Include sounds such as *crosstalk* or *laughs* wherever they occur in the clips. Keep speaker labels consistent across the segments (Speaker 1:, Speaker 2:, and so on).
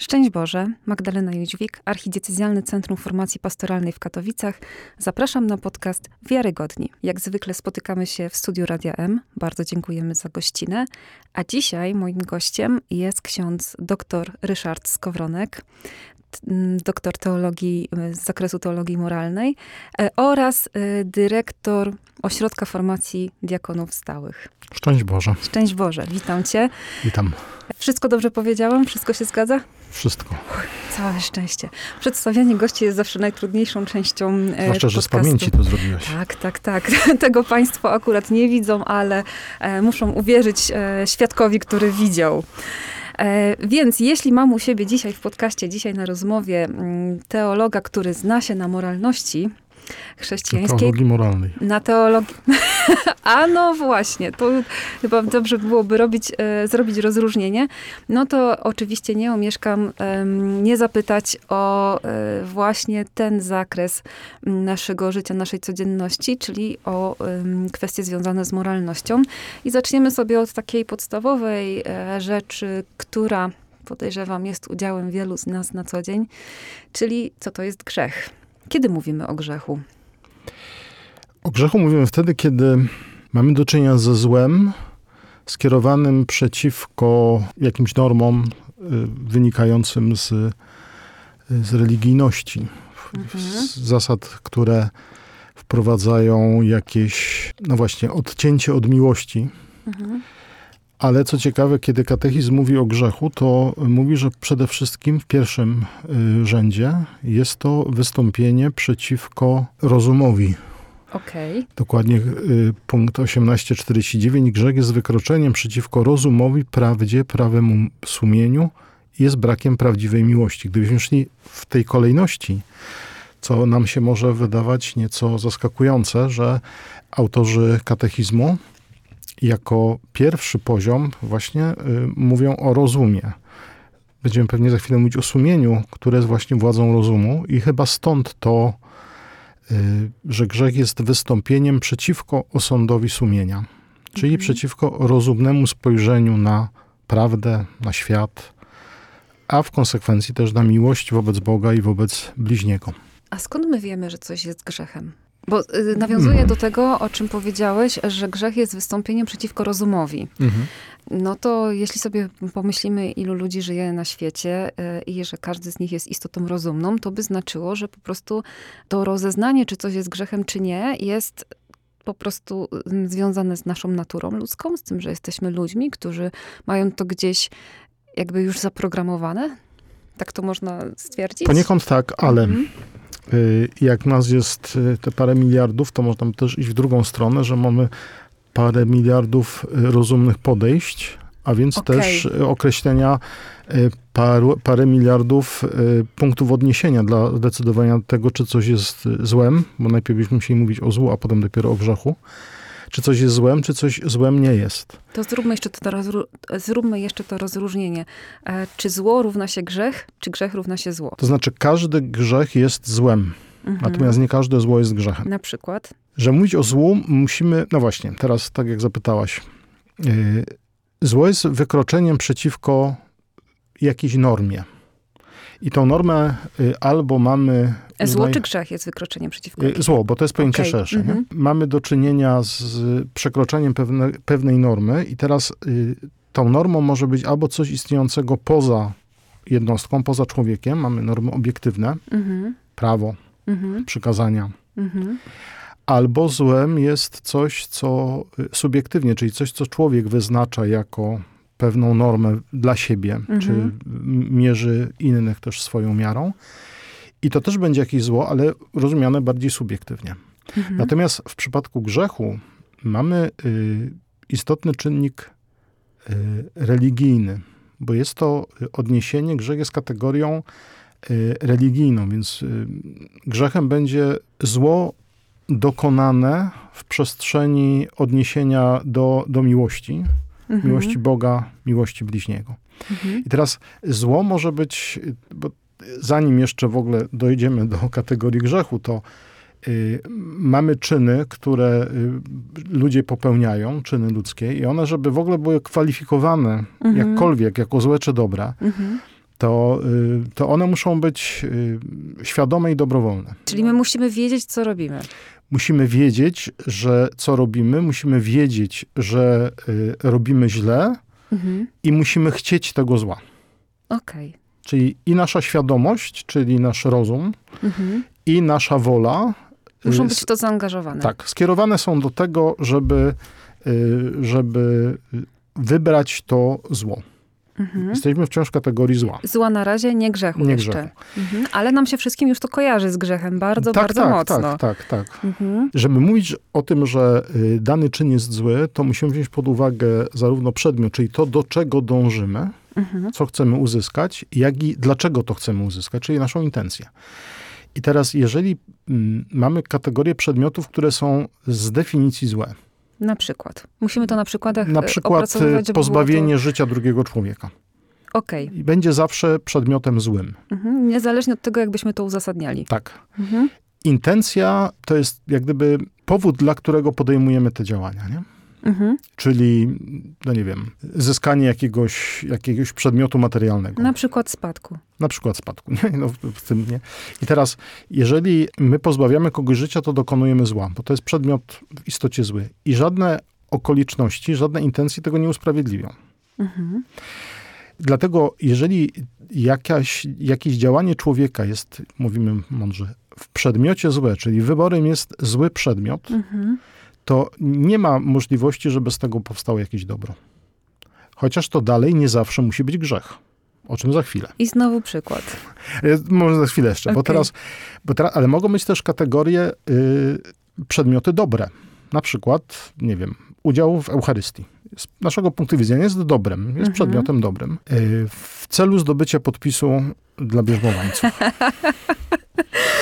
Speaker 1: Szczęść Boże, Magdalena Jóźwik, Archidiecezjalne Centrum Formacji Pastoralnej w Katowicach. Zapraszam na podcast Wiarygodni. Jak zwykle spotykamy się w studiu Radia M. Bardzo dziękujemy za gościnę. A dzisiaj moim gościem jest ksiądz dr Ryszard Skowronek, doktor teologii z zakresu teologii moralnej e, oraz e, dyrektor Ośrodka Formacji Diakonów Stałych.
Speaker 2: Szczęść Boże.
Speaker 1: Szczęść Boże, witam cię.
Speaker 2: Witam.
Speaker 1: Wszystko dobrze powiedziałam? Wszystko się zgadza?
Speaker 2: Wszystko.
Speaker 1: Całe szczęście. Przedstawianie gości jest zawsze najtrudniejszą częścią e,
Speaker 2: Zwłaszcza,
Speaker 1: podcastu.
Speaker 2: że z pamięci to zrobiłeś.
Speaker 1: Tak, tak, tak. *laughs* Tego państwo akurat nie widzą, ale e, muszą uwierzyć e, świadkowi, który widział. Więc jeśli mam u siebie dzisiaj w podcaście, dzisiaj na rozmowie mm, teologa, który zna się na moralności, chrześcijańskiej.
Speaker 2: Na teologii moralnej.
Speaker 1: Na teologii. *laughs* A no właśnie, to chyba dobrze byłoby robić, e, zrobić rozróżnienie. No to oczywiście nie omieszkam nie zapytać o e, właśnie ten zakres naszego życia, naszej codzienności, czyli o kwestie związane z moralnością. I zaczniemy sobie od takiej podstawowej e, rzeczy, która podejrzewam jest udziałem wielu z nas na co dzień, czyli co to jest grzech. Kiedy mówimy o grzechu?
Speaker 2: O grzechu mówimy wtedy, kiedy mamy do czynienia ze złem skierowanym przeciwko jakimś normom y, wynikającym z, z religijności, mhm. z zasad, które wprowadzają jakieś, no właśnie, odcięcie od miłości. Mhm. Ale co ciekawe, kiedy katechizm mówi o grzechu, to mówi, że przede wszystkim w pierwszym y, rzędzie jest to wystąpienie przeciwko rozumowi.
Speaker 1: Okay.
Speaker 2: Dokładnie y, punkt 1849. Grzech jest wykroczeniem przeciwko rozumowi, prawdzie, prawemu sumieniu i jest brakiem prawdziwej miłości. Gdybyśmy szli w tej kolejności, co nam się może wydawać nieco zaskakujące, że autorzy katechizmu jako pierwszy poziom właśnie y, mówią o rozumie. Będziemy pewnie za chwilę mówić o sumieniu, które jest właśnie władzą rozumu i chyba stąd to, y, że grzech jest wystąpieniem przeciwko osądowi sumienia, czyli mhm. przeciwko rozumnemu spojrzeniu na prawdę, na świat, a w konsekwencji też na miłość wobec Boga i wobec bliźniego.
Speaker 1: A skąd my wiemy, że coś jest grzechem? Bo y, nawiązuję mhm. do tego, o czym powiedziałeś, że grzech jest wystąpieniem przeciwko rozumowi. Mhm. No to jeśli sobie pomyślimy, ilu ludzi żyje na świecie y, i że każdy z nich jest istotą rozumną, to by znaczyło, że po prostu to rozeznanie, czy coś jest grzechem, czy nie, jest po prostu y, związane z naszą naturą ludzką, z tym, że jesteśmy ludźmi, którzy mają to gdzieś jakby już zaprogramowane. Tak to można stwierdzić?
Speaker 2: Poniekąd tak, ale mhm. Y, jak nas jest y, te parę miliardów, to można też iść w drugą stronę, że mamy parę miliardów y, rozumnych podejść, a więc okay. też określenia paru, parę miliardów punktów odniesienia dla decydowania tego, czy coś jest złem, bo najpierw byśmy musieli mówić o złu, a potem dopiero o grzechu czy coś jest złem, czy coś złem nie jest.
Speaker 1: To zróbmy jeszcze to, zróbmy jeszcze to rozróżnienie. E, czy zło równa się grzech, czy grzech równa się zło?
Speaker 2: To znaczy, każdy grzech jest złem. Mhm. Natomiast nie każde zło jest grzechem.
Speaker 1: Na przykład?
Speaker 2: Że mówić o złu musimy, no właśnie, teraz tak jak zapytałaś. Yy, zło jest wykroczeniem przeciwko jakiejś normie. I tą normę y, albo mamy.
Speaker 1: Zło czy grzech jest wykroczeniem przeciwko?
Speaker 2: Y, zło, bo to jest pojęcie okay. szersze. Mm -hmm. Mamy do czynienia z przekroczeniem pewne, pewnej normy, i teraz y, tą normą może być albo coś istniejącego poza jednostką, poza człowiekiem. Mamy normy obiektywne, mm -hmm. prawo, mm -hmm. przykazania. Mhm. Albo złem jest coś, co y, subiektywnie, czyli coś, co człowiek wyznacza jako pewną normę dla siebie, mhm. czy mierzy innych też swoją miarą. I to też będzie jakieś zło, ale rozumiane bardziej subiektywnie. Mhm. Natomiast w przypadku grzechu mamy y, istotny czynnik y, religijny, bo jest to odniesienie, grzech jest kategorią y, religijną, więc y, grzechem będzie zło dokonane w przestrzeni odniesienia do, do miłości, mhm. miłości Boga, miłości bliźniego. Mhm. I teraz zło może być, bo zanim jeszcze w ogóle dojdziemy do kategorii grzechu, to y, mamy czyny, które y, ludzie popełniają, czyny ludzkie, i one, żeby w ogóle były kwalifikowane mhm. jakkolwiek, jako złe czy dobre, mhm. to, y, to one muszą być y, świadome i dobrowolne.
Speaker 1: Czyli my musimy wiedzieć, co robimy.
Speaker 2: Musimy wiedzieć, że co robimy, musimy wiedzieć, że y, robimy źle mhm. i musimy chcieć tego zła.
Speaker 1: Okej. Okay.
Speaker 2: Czyli i nasza świadomość, czyli nasz rozum, mhm. i nasza wola.
Speaker 1: Muszą być to zaangażowane.
Speaker 2: Tak, skierowane są do tego, żeby, żeby wybrać to zło. Mhm. Jesteśmy wciąż w kategorii zła.
Speaker 1: Zła na razie, nie grzechu nie jeszcze. Grzechu. Mhm. Ale nam się wszystkim już to kojarzy z grzechem bardzo, tak, bardzo
Speaker 2: tak,
Speaker 1: mocno.
Speaker 2: Tak, tak, tak. Mhm. Żeby mówić o tym, że y, dany czyn jest zły, to musimy wziąć pod uwagę zarówno przedmiot, czyli to, do czego dążymy, mhm. co chcemy uzyskać, jak i dlaczego to chcemy uzyskać, czyli naszą intencję. I teraz, jeżeli mm, mamy kategorię przedmiotów, które są z definicji złe,
Speaker 1: na przykład. Musimy to na przykładach
Speaker 2: Na przykład y, pozbawienie to... życia drugiego człowieka.
Speaker 1: Okej. Okay.
Speaker 2: I będzie zawsze przedmiotem złym.
Speaker 1: Mhm. Niezależnie od tego, jakbyśmy to uzasadniali.
Speaker 2: Tak. Mhm. Intencja to jest jak gdyby powód, dla którego podejmujemy te działania, nie? Mhm. Czyli, no nie wiem, zyskanie jakiegoś, jakiegoś przedmiotu materialnego.
Speaker 1: Na przykład spadku.
Speaker 2: Na przykład spadku. *laughs* Nie? No, w tym, nie? I teraz, jeżeli my pozbawiamy kogoś życia, to dokonujemy zła, bo to jest przedmiot w istocie zły. I żadne okoliczności, żadne intencje tego nie usprawiedliwią. Mhm. Dlatego, jeżeli jakaś, jakieś działanie człowieka jest, mówimy mądrze, w przedmiocie złe, czyli wyborem jest zły przedmiot, mhm to nie ma możliwości, żeby z tego powstało jakieś dobro. Chociaż to dalej nie zawsze musi być grzech. O czym za chwilę.
Speaker 1: I znowu przykład.
Speaker 2: Może za chwilę jeszcze, okay. bo, teraz, bo teraz, ale mogą być też kategorie y, przedmioty dobre. Na przykład, nie wiem, udział w Eucharystii. Z naszego punktu widzenia jest dobrem, jest mhm. przedmiotem dobrym. Y, w celu zdobycia podpisu dla bierzmowańców.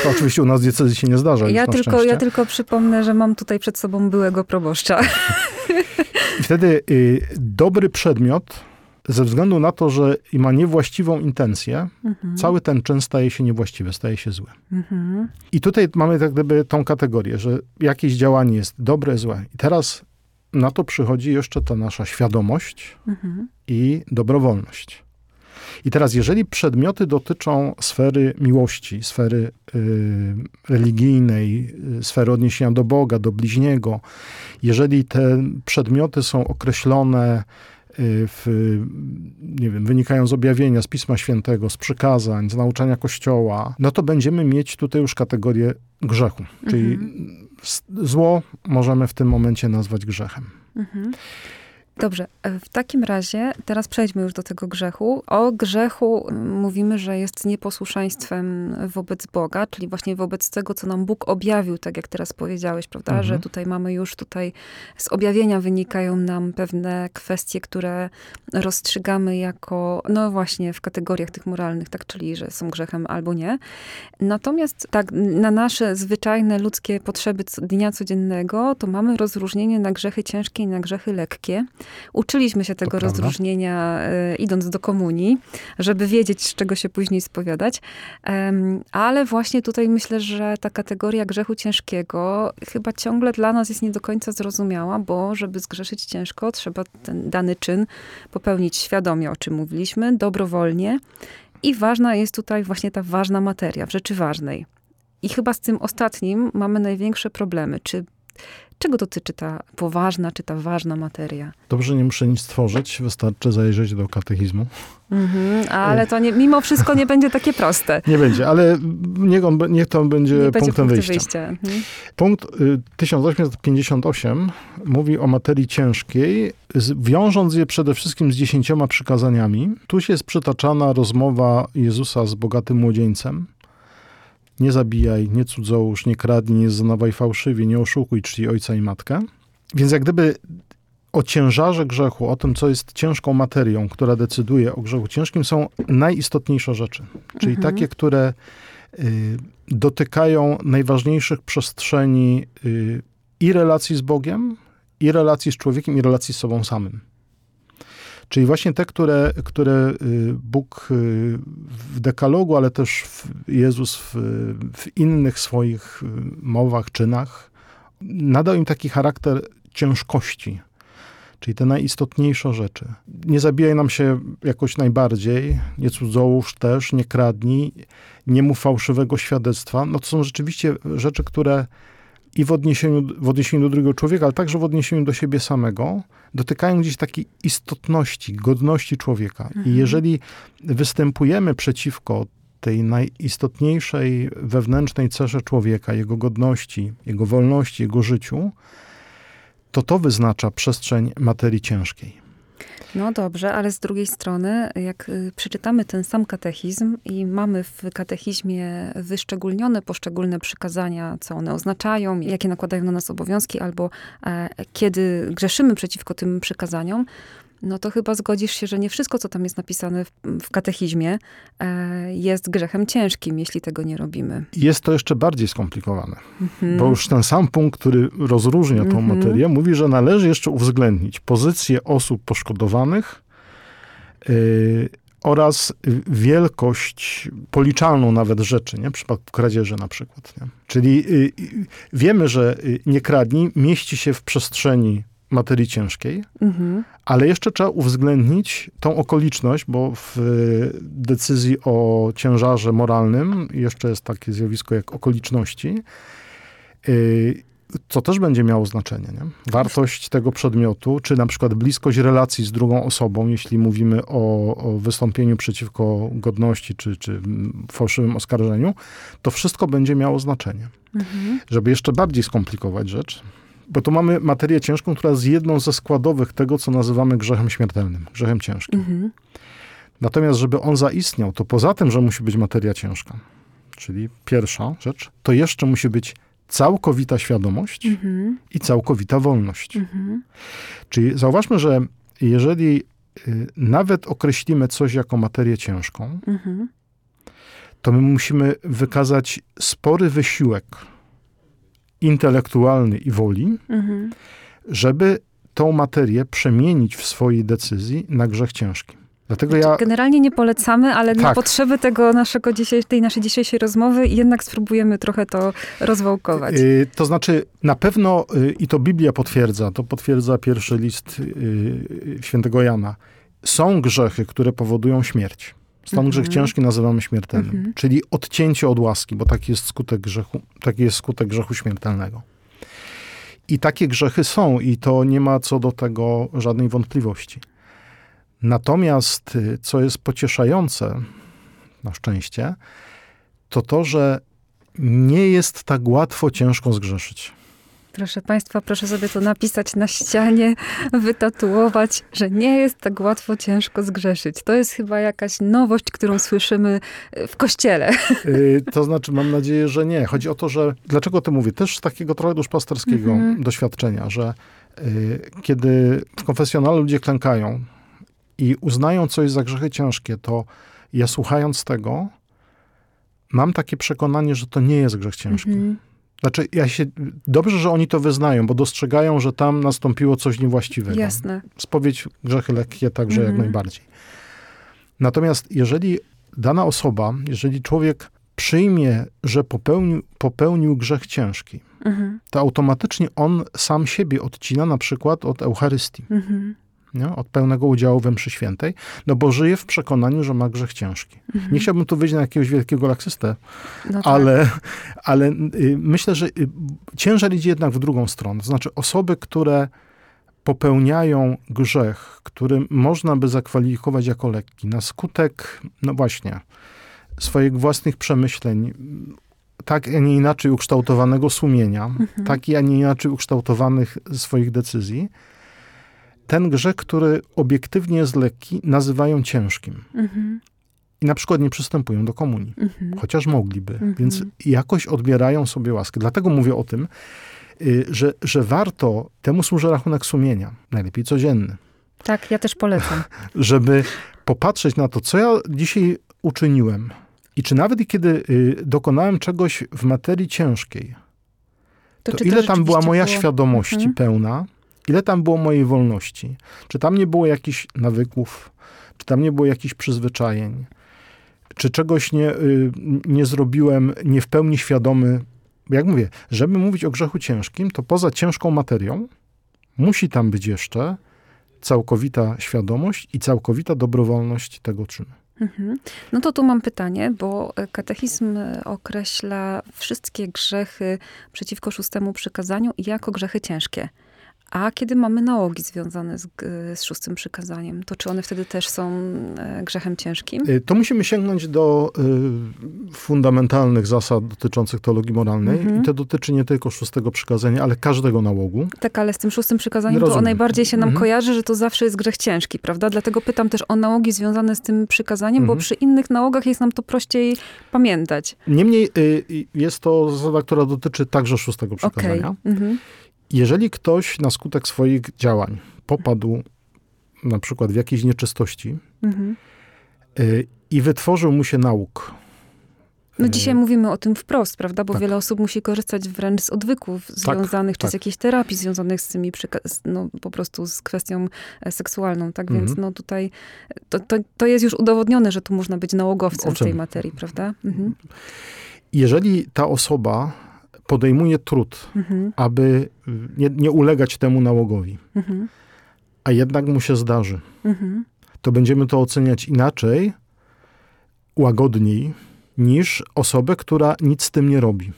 Speaker 2: To oczywiście u nas diecezji się nie zdarza.
Speaker 1: Ja tylko, ja tylko przypomnę, że mam tutaj przed sobą byłego proboszcza.
Speaker 2: I wtedy y, dobry przedmiot, ze względu na to, że ma niewłaściwą intencję, mhm. cały ten czyn staje się niewłaściwy, staje się zły. Mhm. I tutaj mamy tak gdyby tą kategorię, że jakieś działanie jest dobre, złe. I teraz na to przychodzi jeszcze ta nasza świadomość mhm. i dobrowolność. I teraz, jeżeli przedmioty dotyczą sfery miłości, sfery y, religijnej, y, sfery odniesienia do Boga, do bliźniego, jeżeli te przedmioty są określone w, nie wiem, wynikają z objawienia, z Pisma Świętego, z przykazań, z nauczania Kościoła, no to będziemy mieć tutaj już kategorię grzechu. Czyli mhm. zło możemy w tym momencie nazwać grzechem. Mhm.
Speaker 1: Dobrze, e, w takim razie teraz przejdźmy już do tego grzechu. O grzechu mówimy, że jest nieposłuszeństwem wobec Boga, czyli właśnie wobec tego, co nam Bóg objawił, tak jak teraz powiedziałeś, prawda, mhm. że tutaj mamy już tutaj z objawienia wynikają nam pewne kwestie, które rozstrzygamy jako, no właśnie w kategoriach tych moralnych, tak, czyli że są grzechem albo nie. Natomiast tak, na nasze zwyczajne ludzkie potrzeby dnia codziennego, to mamy rozróżnienie na grzechy ciężkie i na grzechy lekkie. Uczyliśmy się tego rozróżnienia e, idąc do komunii, żeby wiedzieć, z czego się później spowiadać. ale właśnie tutaj myślę, że ta kategoria grzechu ciężkiego chyba ciągle dla nas jest nie do końca zrozumiała, bo żeby zgrzeszyć ciężko, trzeba ten dany czyn popełnić świadomie, o czym mówiliśmy, dobrowolnie. I ważna jest tutaj właśnie ta ważna materia, w rzeczy ważnej. I chyba z tym ostatnim mamy największe problemy. Czy Czego dotyczy ta poważna czy ta ważna materia?
Speaker 2: Dobrze, nie muszę nic tworzyć, wystarczy zajrzeć do katechizmu.
Speaker 1: Mhm, ale to nie, mimo wszystko nie będzie takie proste. *laughs*
Speaker 2: Nie będzie, ale niech, on, niech to będzie niech punktem wyjścia. wyjścia. Mhm. Punkt 1858 y, mówi o materii ciężkiej, wiążąc je przede wszystkim z dziesięcioma przykazaniami. Tu jest przytaczana rozmowa Jezusa z bogatym młodzieńcem nie zabijaj, nie cudzołóż, nie kradnij, nie zanawaj fałszywie, nie oszukuj czci ojca i matkę. Więc jak gdyby o ciężarze grzechu, o tym, co jest ciężką materią, która decyduje o grzechu ciężkim, są najistotniejsze rzeczy. Czyli mhm. takie, które y, dotykają najważniejszych przestrzeni y, i relacji z Bogiem, i relacji z człowiekiem, i relacji z sobą samym. Czyli właśnie te, które, które y, Bóg y, w dekalogu, ale też Jezus w, w innych swoich y, mowach, czynach, nadał im taki charakter ciężkości. czyli te najistotniejsze rzeczy. Nie zabijaj nam się jakoś najbardziej, nie cudzołóż też, nie kradnij, nie mów fałszywego świadectwa. No to są rzeczywiście rzeczy, które i w odniesieniu, w odniesieniu do drugiego człowieka, ale także w odniesieniu do siebie samego, dotykają gdzieś takiej istotności, godności człowieka. Mhm. I jeżeli występujemy przeciwko tej najistotniejszej wewnętrznej cesze człowieka, jego godności, jego wolności, jego życiu, to to wyznacza przestrzeń materii ciężkiej.
Speaker 1: No dobrze, ale z drugiej strony, jak y, przeczytamy ten sam katechizm i mamy w katechizmie wyszczególnione poszczególne przykazania, co one oznaczają, jakie nakładają na nas obowiązki, albo e, kiedy grzeszymy przeciwko tym przykazaniom, no to chyba zgodzisz się, że nie wszystko, co tam jest napisane w, w katechizmie, e, jest grzechem ciężkim, jeśli tego nie robimy.
Speaker 2: Jest to jeszcze bardziej skomplikowane, mhm. bo już ten sam punkt, który rozróżnia tą mhm. materię, mówi, że należy jeszcze uwzględnić pozycję osób poszkodowanych, yy, oraz wielkość policzalną nawet rzeczy, nie? w przypadku kradzieży na przykład. Nie? Czyli y, y, wiemy, że y, nie kradnij mieści się w przestrzeni materii ciężkiej, mhm. ale jeszcze trzeba uwzględnić tą okoliczność, bo w decyzji o ciężarze moralnym jeszcze jest takie zjawisko jak okoliczności, y, co też będzie miało znaczenie. Nie? Wartość tego przedmiotu, czy na przykład bliskość relacji z drugą osobą, jeśli mówimy o, o wystąpieniu przeciwko godności, czy, czy fałszywym oskarżeniu, to wszystko będzie miało znaczenie. Mhm. Żeby jeszcze bardziej skomplikować rzecz, bo tu mamy materię ciężką, która jest jedną ze składowych tego, co nazywamy grzechem śmiertelnym, grzechem ciężkim. Mhm. Natomiast, żeby on zaistniał, to poza tym, że musi być materia ciężka, czyli pierwsza rzecz, to jeszcze musi być całkowita świadomość mhm. i całkowita wolność. Mhm. Czyli zauważmy, że jeżeli y, nawet określimy coś jako materię ciężką, mhm. to my musimy wykazać spory wysiłek intelektualny i woli, mhm. żeby tą materię przemienić w swojej decyzji na grzech ciężki.
Speaker 1: Dlatego znaczy, ja... Generalnie nie polecamy, ale tak. na potrzeby tego naszego dzisiaj, tej naszej dzisiejszej rozmowy jednak spróbujemy trochę to rozwałkować. Yy,
Speaker 2: to znaczy, na pewno, yy, i to Biblia potwierdza, to potwierdza pierwszy list yy, świętego Jana, są grzechy, które powodują śmierć. Stąd mhm. grzech ciężki nazywamy śmiertelnym, mhm. czyli odcięcie od łaski, bo taki jest skutek grzechu, taki jest skutek grzechu śmiertelnego. I takie grzechy są i to nie ma co do tego żadnej wątpliwości. Natomiast, y, co jest pocieszające, na szczęście, to to, że nie jest tak łatwo ciężko zgrzeszyć.
Speaker 1: Proszę Państwa, proszę sobie to napisać na ścianie, wytatuować, że nie jest tak łatwo, ciężko zgrzeszyć. To jest chyba jakaś nowość, którą słyszymy w kościele.
Speaker 2: Y, to znaczy, mam nadzieję, że nie. Chodzi o to, że dlaczego to mówię? Też z takiego trochę duszpasterskiego mhm. doświadczenia, że y, kiedy w konfesjonale ludzie klękają i uznają coś za grzechy ciężkie, to ja słuchając tego, mam takie przekonanie, że to nie jest grzech ciężki. Mhm znaczy, ja się, dobrze, że oni to wyznają, bo dostrzegają, że tam nastąpiło coś niewłaściwego.
Speaker 1: Jasne.
Speaker 2: Spowiedź grzechy lekkie także mm jak mhm. najbardziej. Natomiast jeżeli dana osoba, jeżeli człowiek przyjmie, że popełnił, popełnił grzech ciężki, mm to automatycznie on sam siebie odcina na przykład od Eucharystii. Mm nie? od pełnego udziału we mszy świętej, no bo żyje w przekonaniu, że ma grzech ciężki. Mhm. Nie chciałbym tu wyjść na jakiegoś wielkiego laksystę, no tak. ale, ale y, myślę, że y, ciężar idzie jednak w drugą stronę. To znaczy osoby, które popełniają grzech, który można by zakwalifikować jako lekki, na skutek, no właśnie, swoich własnych przemyśleń, tak, a nie inaczej ukształtowanego sumienia, mhm. tak, a nie inaczej ukształtowanych swoich decyzji, ten grzech, który obiektywnie jest lekki, nazywają ciężkim. Mhm. I na przykład nie przystępują do komunii, mhm. chociaż mogliby, mhm. więc jakoś odbierają sobie łaskę. Dlatego mówię o tym, y, że, że warto, temu służy rachunek sumienia, najlepiej codzienny.
Speaker 1: Tak, ja też polecam. *laughs*
Speaker 2: Żeby popatrzeć na to, co ja dzisiaj uczyniłem i czy nawet kiedy y, dokonałem czegoś w materii ciężkiej, to, to ile tam była moja było... świadomości mhm. pełna, Ile tam było mojej wolności? Czy tam nie było jakichś nawyków? Czy tam nie było jakichś przyzwyczajeń? Czy czegoś nie, y, nie zrobiłem nie w pełni świadomy? Jak mówię, żeby mówić o grzechu ciężkim, to poza ciężką materią musi tam być jeszcze całkowita świadomość i całkowita dobrowolność tego czynu.
Speaker 1: Mhm. No to tu mam pytanie, bo katechizm określa wszystkie grzechy przeciwko szóstemu przykazaniu jako grzechy ciężkie. A kiedy mamy nałogi związane z, z szóstym przykazaniem, to czy one wtedy też są e, grzechem ciężkim?
Speaker 2: Y, to musimy sięgnąć do y, fundamentalnych zasad dotyczących teologii moralnej. Mhm. I to dotyczy nie tylko szóstego przykazania, ale każdego nałogu.
Speaker 1: Tak, ale z tym szóstym przykazaniem Rozumiem. to najbardziej się nam mhm. kojarzy, że to zawsze jest grzech ciężki, prawda? Dlatego pytam też o nałogi związane z tym przykazaniem, mhm. bo przy innych nałogach jest nam to prościej pamiętać.
Speaker 2: Niemniej y, jest to zasada, która dotyczy także szóstego przykazania. Okay. Jeżeli ktoś na skutek swoich działań popadł na przykład w jakieś nieczystości mhm. Y, i wytworzył mu się nauk.
Speaker 1: No y, dzisiaj mówimy o tym wprost, prawda? Bo tak. wiele osób musi korzystać wręcz z odwyków tak, związanych, tak, czy z jakiejś terapii związanych z tymi, no po prostu z kwestią e, seksualną, tak? Więc mhm. no tutaj to, to, to, jest już udowodnione, że tu można być nałogowcem w tej materii, prawda? Mhm.
Speaker 2: Jeżeli ta osoba podejmuje trud, mhm. aby nie, nie, ulegać temu nałogowi, mhm. a jednak mu się zdarzy, mhm. to będziemy to oceniać inaczej, łagodniej, niż osobę, która nic z tym nie robi.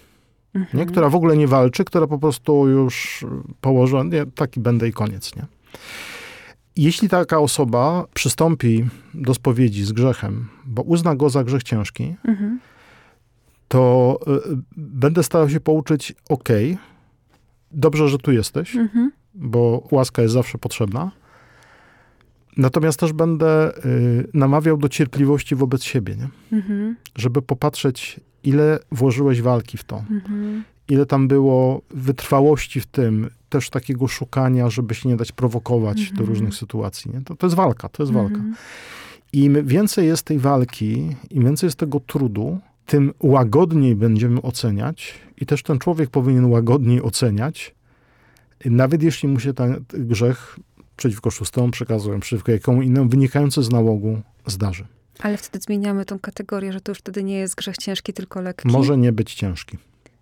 Speaker 2: Nie? Mhm. Która w ogóle nie walczy, która po prostu już położyła, nie, taki będę i koniec. Nie? Jeśli taka osoba przystąpi do spowiedzi z grzechem, bo uzna go za grzech ciężki, mhm to y, będę starał się pouczyć, ok, dobrze, że tu jesteś, mhm. bo łaska jest zawsze potrzebna. Natomiast też będę y, namawiał do cierpliwości wobec siebie, nie? Mhm. żeby popatrzeć, ile włożyłeś walki w to, mhm. ile tam było wytrwałości w tym, też takiego szukania, żeby się nie dać prowokować do różnych sytuacji. Nie? To, to jest walka, to jest walka. Im więcej jest tej walki, im więcej jest tego trudu, tym łagodniej będziemy oceniać i też ten człowiek powinien łagodniej oceniać, nawet jeśli mu się ten grzech przeciwko szóstemu przekazują, przeciwko jakomu innemu, wynikający z nałogu zdarzy.
Speaker 1: Ale wtedy zmieniamy tą kategorię, że to już wtedy nie jest grzech ciężki, tylko lekki.
Speaker 2: Może nie być ciężki.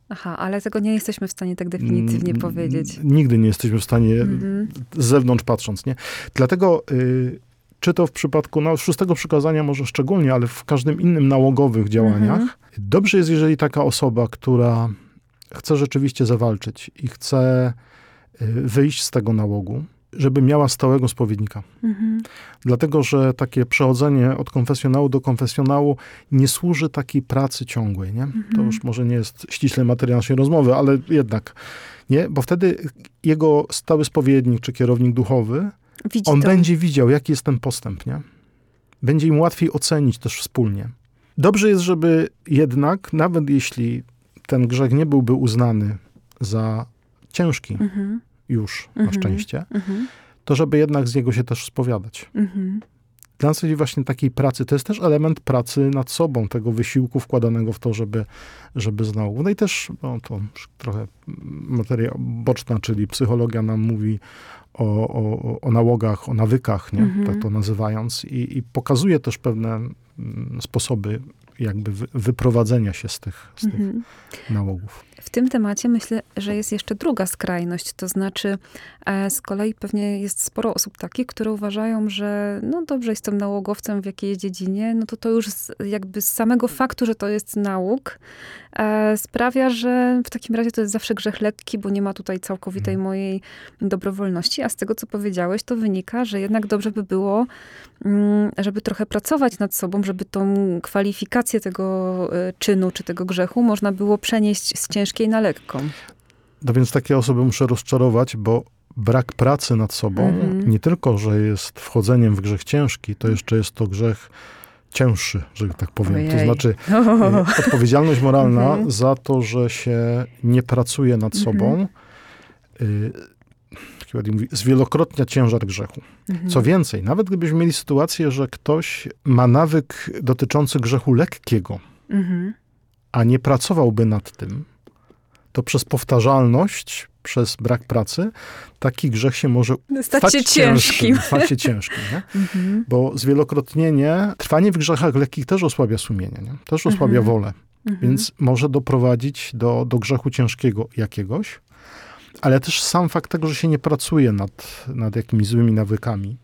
Speaker 1: Aha, ale tego nie jesteśmy w stanie tak definitywnie powiedzieć.
Speaker 2: Nigdy nie jesteśmy w stanie, mm -hmm. z zewnątrz patrząc, nie? Dlatego y, czy to w przypadku no, szóstego przykazania może szczególnie, ale w każdym innym nałogowych działaniach. Mhm. Dobrze jest, jeżeli taka osoba, która chce rzeczywiście zawalczyć i chce y, wyjść z tego nałogu, żeby miała stałego spowiednika. Mhm. Dlatego, że takie przechodzenie od konfesjonału do konfesjonału nie służy takiej pracy ciągłej. Nie? Mhm. To już może nie jest ściśle materia naszej rozmowy, ale jednak. Nie? Bo wtedy jego stały spowiednik czy kierownik duchowy Widzi on to. będzie widział, jaki jest ten postęp, nie? Będzie im łatwiej ocenić też wspólnie. Dobrze jest, żeby jednak, nawet jeśli ten grzech nie byłby uznany za ciężki mhm. już, na mhm. szczęście, mhm. to żeby jednak z niego się też spowiadać. Mhm. Dla nas właśnie takiej pracy, to jest też element pracy nad sobą, tego wysiłku wkładanego w to, żeby, żeby znał. No i też, no to trochę materia boczna, czyli psychologia nam mówi o, o, o nałogach, o nawykach, nie? Mhm. tak to nazywając, i, i pokazuje też pewne mm, sposoby jakby wyprowadzenia się z tych, z mhm. tych nałogów.
Speaker 1: W tym temacie myślę, że jest jeszcze druga skrajność, to znaczy e, z kolei pewnie jest sporo osób takich, które uważają, że no dobrze, jestem nałogowcem w jakiejś dziedzinie, no to to już z, jakby z samego faktu, że to jest nauk, e, sprawia, że w takim razie to jest zawsze grzech lekki, bo nie ma tutaj całkowitej hmm. mojej dobrowolności, a z tego, co powiedziałeś, to wynika, że jednak dobrze by było, mm, żeby trochę pracować nad sobą, żeby tą kwalifikację tego e, czynu, czy tego grzechu można było przenieść z ciężkiej ciężkiej na lekką.
Speaker 2: No więc takie osoby muszę rozczarować, bo brak pracy nad sobą mhm. nie tylko, że jest wchodzeniem w grzech ciężki, to jeszcze jest to grzech cięższy, że tak powiem. Ojej. To znaczy e, *laughs* odpowiedzialność moralna mhm. za to, że się nie pracuje nad mhm. sobą, y, mówi, zwielokrotnia ciężar grzechu. Mhm. Co więcej, nawet gdybyśmy mieli sytuację, że ktoś ma nawyk dotyczący grzechu lekkiego, mhm. a nie pracowałby nad tym, to przez powtarzalność, przez brak pracy, taki grzech się może
Speaker 1: stać, stać się ciężkim. *laughs*
Speaker 2: Stać się ciężkim, nie? Mhm. Bo zwielokrotnienie, trwanie w grzechach lekkich też osłabia sumienie, nie? też osłabia mhm. wolę. Mhm. Więc może doprowadzić do, do grzechu ciężkiego jakiegoś, ale też sam fakt tego, że się nie pracuje nad, nad jakimiś złymi nawykami,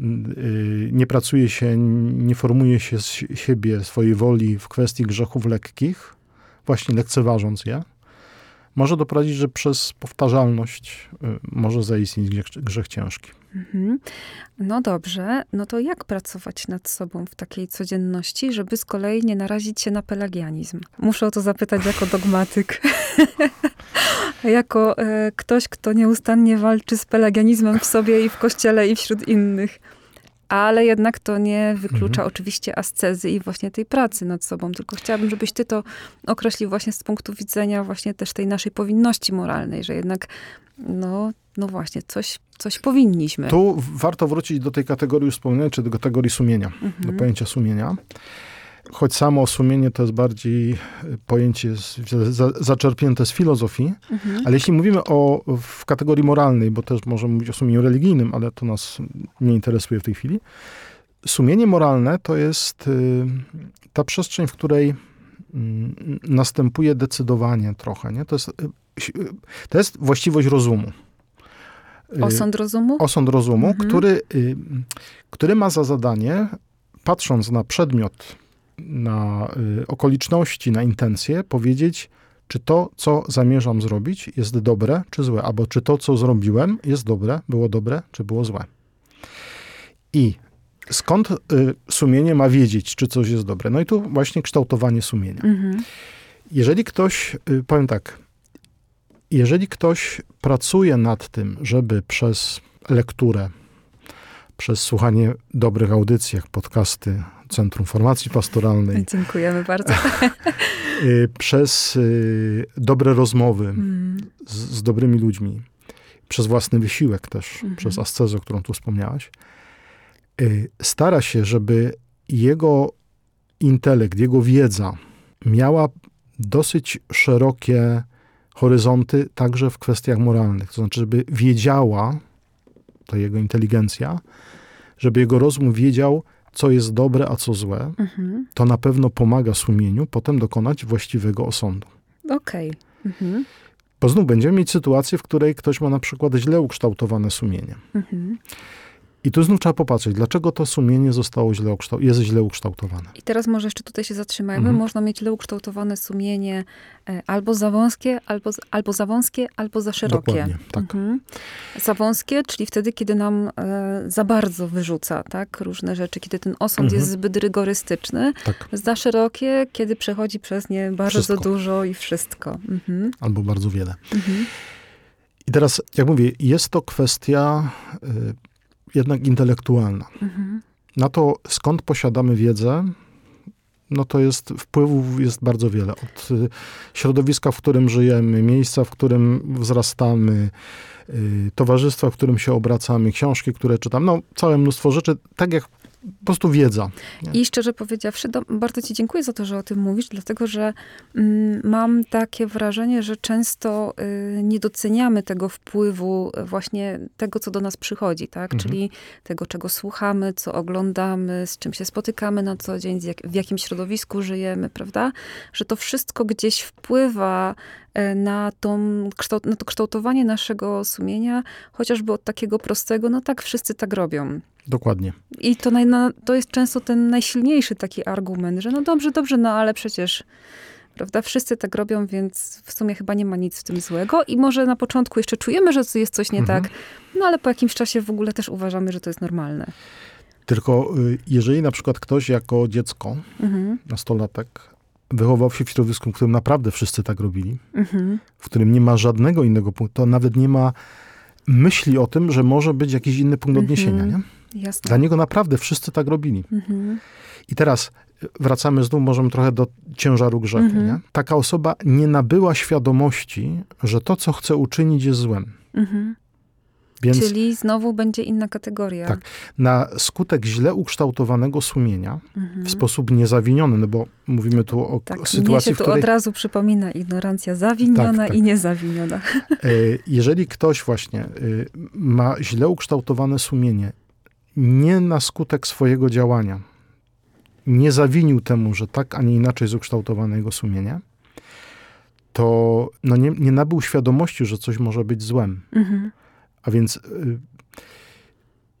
Speaker 2: y, nie pracuje się, nie formuje się z siebie, swojej woli w kwestii grzechów lekkich, właśnie lekceważąc je, może doprowadzić, że przez powtarzalność y, może zaistnieć grzech, grzech ciężki. Mhm.
Speaker 1: No dobrze, no to jak pracować nad sobą w takiej codzienności, żeby z kolei nie narazić się na pelagianizm? Muszę o to zapytać jako dogmatyk. *laughs* jako e, ktoś, kto nieustannie walczy z pelagianizmem w sobie i w kościele i wśród innych ale jednak to nie wyklucza mhm. oczywiście ascezy i właśnie tej pracy nad sobą, tylko chciałabym, żebyś ty to określił właśnie z punktu widzenia właśnie też tej naszej powinności moralnej, że jednak no, no właśnie, coś, coś powinniśmy.
Speaker 2: Tu warto wrócić do tej kategorii wspomnienia, czy do kategorii sumienia, mhm. do pojęcia sumienia choć samo sumienie to jest bardziej e, pojęcie z, za, zaczerpnięte z filozofii, mhm. ale jeśli mówimy o w kategorii moralnej, bo też możemy mówić o sumieniu religijnym, ale to nas nie interesuje w tej chwili. Sumienie moralne to jest y, ta przestrzeń, w której y, następuje decydowanie trochę. Nie? To, jest, y, to jest właściwość rozumu.
Speaker 1: Osąd rozumu?
Speaker 2: Osąd rozumu, mhm. który, który ma za zadanie, patrząc na przedmiot na y, okoliczności, na intencje, powiedzieć, czy to, co zamierzam zrobić, jest dobre, czy złe, albo czy to, co zrobiłem, jest dobre, było dobre, czy było złe. I skąd y, sumienie ma wiedzieć, czy coś jest dobre? No i tu właśnie kształtowanie sumienia. Mhm. Jeżeli ktoś, y, powiem tak, jeżeli ktoś pracuje nad tym, żeby przez lekturę, przez słuchanie dobrych audycji, jak podcasty Centrum Formacji Pastoralnej.
Speaker 1: Dziękujemy bardzo. *laughs*
Speaker 2: Y, przez y, dobre rozmowy mm. z, z, dobrymi ludźmi, przez własny wysiłek też, mm -hmm. przez ascezę, o którą tu wspomniałaś, y, stara się, żeby jego intelekt, jego wiedza miała dosyć szerokie horyzonty także w kwestiach moralnych. To znaczy, żeby wiedziała, to jego inteligencja, żeby jego rozum wiedział, co jest dobre, a co złe, mhm. to na pewno pomaga sumieniu potem dokonać właściwego osądu.
Speaker 1: Okej. Okay. Mhm.
Speaker 2: Bo znów będziemy mieć sytuację, w której ktoś ma na przykład źle ukształtowane sumienie. Mhm. I tu znów trzeba popatrzeć, dlaczego to sumienie zostało źle jest źle ukształtowane.
Speaker 1: I teraz może jeszcze tutaj się zatrzymajmy. Mhm. Można mieć źle ukształtowane sumienie e, albo za wąskie, albo, albo za wąskie, albo za szerokie.
Speaker 2: Dokładnie, tak. Mhm.
Speaker 1: Za wąskie, czyli wtedy, kiedy nam e, za bardzo wyrzuca tak, różne rzeczy, kiedy ten osąd mhm. jest zbyt rygorystyczny. Tak. Za szerokie, kiedy przechodzi przez nie bardzo wszystko. dużo i wszystko. Mhm.
Speaker 2: Albo bardzo wiele. Mhm. I teraz, jak mówię, jest to kwestia y, jednak intelektualna. Mhm. Na to, skąd posiadamy wiedzę, no to jest, wpływów jest bardzo wiele. Od y, środowiska, w którym żyjemy, miejsca, w którym wzrastamy, y, towarzystwa, w którym się obracamy, książki, które czytam, no całe mnóstwo rzeczy. Tak jak po prostu wiedza.
Speaker 1: Nie? I szczerze powiedziawszy, do, bardzo ci dziękuję za to, że o tym mówisz, dlatego że mm, mam takie wrażenie, że często y, nie doceniamy tego wpływu y, właśnie tego, co do nas przychodzi, tak? Mhm. Czyli tego, czego słuchamy, co oglądamy, z czym się spotykamy na co dzień, jak, w jakim środowisku żyjemy, prawda? Że to wszystko gdzieś wpływa na, tą, na to kształtowanie naszego sumienia, chociażby od takiego prostego, no tak, wszyscy tak robią.
Speaker 2: Dokładnie.
Speaker 1: I to, naj, no, to jest często ten najsilniejszy taki argument, że no dobrze, dobrze, no ale przecież prawda? Wszyscy tak robią, więc w sumie chyba nie ma nic w tym złego i może na początku jeszcze czujemy, że jest coś nie mhm. tak, no ale po jakimś czasie w ogóle też uważamy, że to jest normalne.
Speaker 2: Tylko y, jeżeli na przykład ktoś jako dziecko, mhm. nastolatek, wychował się w środowisku, w którym naprawdę wszyscy tak robili, mhm. w którym nie ma żadnego innego punktu, to nawet nie ma myśli o tym, że może być jakiś inny punkt odniesienia, nie?
Speaker 1: Jasne.
Speaker 2: Dla niego naprawdę wszyscy tak robili. Mhm. I teraz wracamy znów możemy trochę do ciężaru grzechu. Mhm. Nie? Taka osoba nie nabyła świadomości, że to, co chce uczynić, jest złem. Mhm.
Speaker 1: Więc, Czyli znowu będzie inna kategoria.
Speaker 2: Tak. Na skutek źle ukształtowanego sumienia, mhm. w sposób niezawiniony, no bo mówimy tu o tak, sytuacji, mnie
Speaker 1: się tu której... od razu przypomina ignorancja zawiniona tak, tak. i niezawiniona. *laughs* E,
Speaker 2: jeżeli ktoś właśnie e, ma źle ukształtowane sumienie nie na skutek swojego działania nie zawinił temu, że tak, a nie inaczej jest ukształtowane jego sumienie, to no nie, nie nabył świadomości, że coś może być złem.
Speaker 1: Mhm.
Speaker 2: A więc y,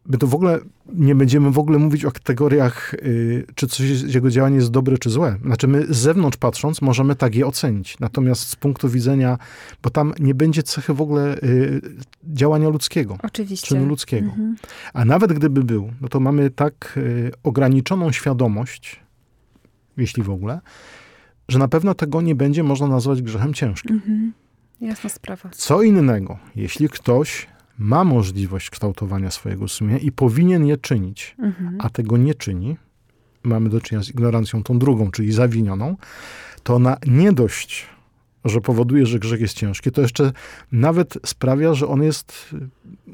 Speaker 2: my to w ogóle nie będziemy w ogóle mówić o kategoriach, y, czy coś, jego działanie jest dobre, czy złe. Znaczy my z zewnątrz patrząc możemy tak je ocenić. Natomiast z punktu widzenia, bo tam nie będzie cechy w ogóle y, działania ludzkiego.
Speaker 1: Oczywiście.
Speaker 2: Czynu ludzkiego.
Speaker 1: Mhm.
Speaker 2: A nawet gdyby był, no to mamy tak ograniczoną świadomość, jeśli w ogóle, że na pewno tego nie będzie można nazwać grzechem ciężkim.
Speaker 1: Mhm. Jasna sprawa.
Speaker 2: Co innego, jeśli ktoś ma możliwość kształtowania swojego sumienia i powinien je czynić,
Speaker 1: Mhm.
Speaker 2: a tego nie czyni, mamy do czynienia z ignorancją tą drugą, czyli zawinioną, to ona nie dość, że powoduje, że grzech jest ciężki, to jeszcze nawet sprawia, że on jest y,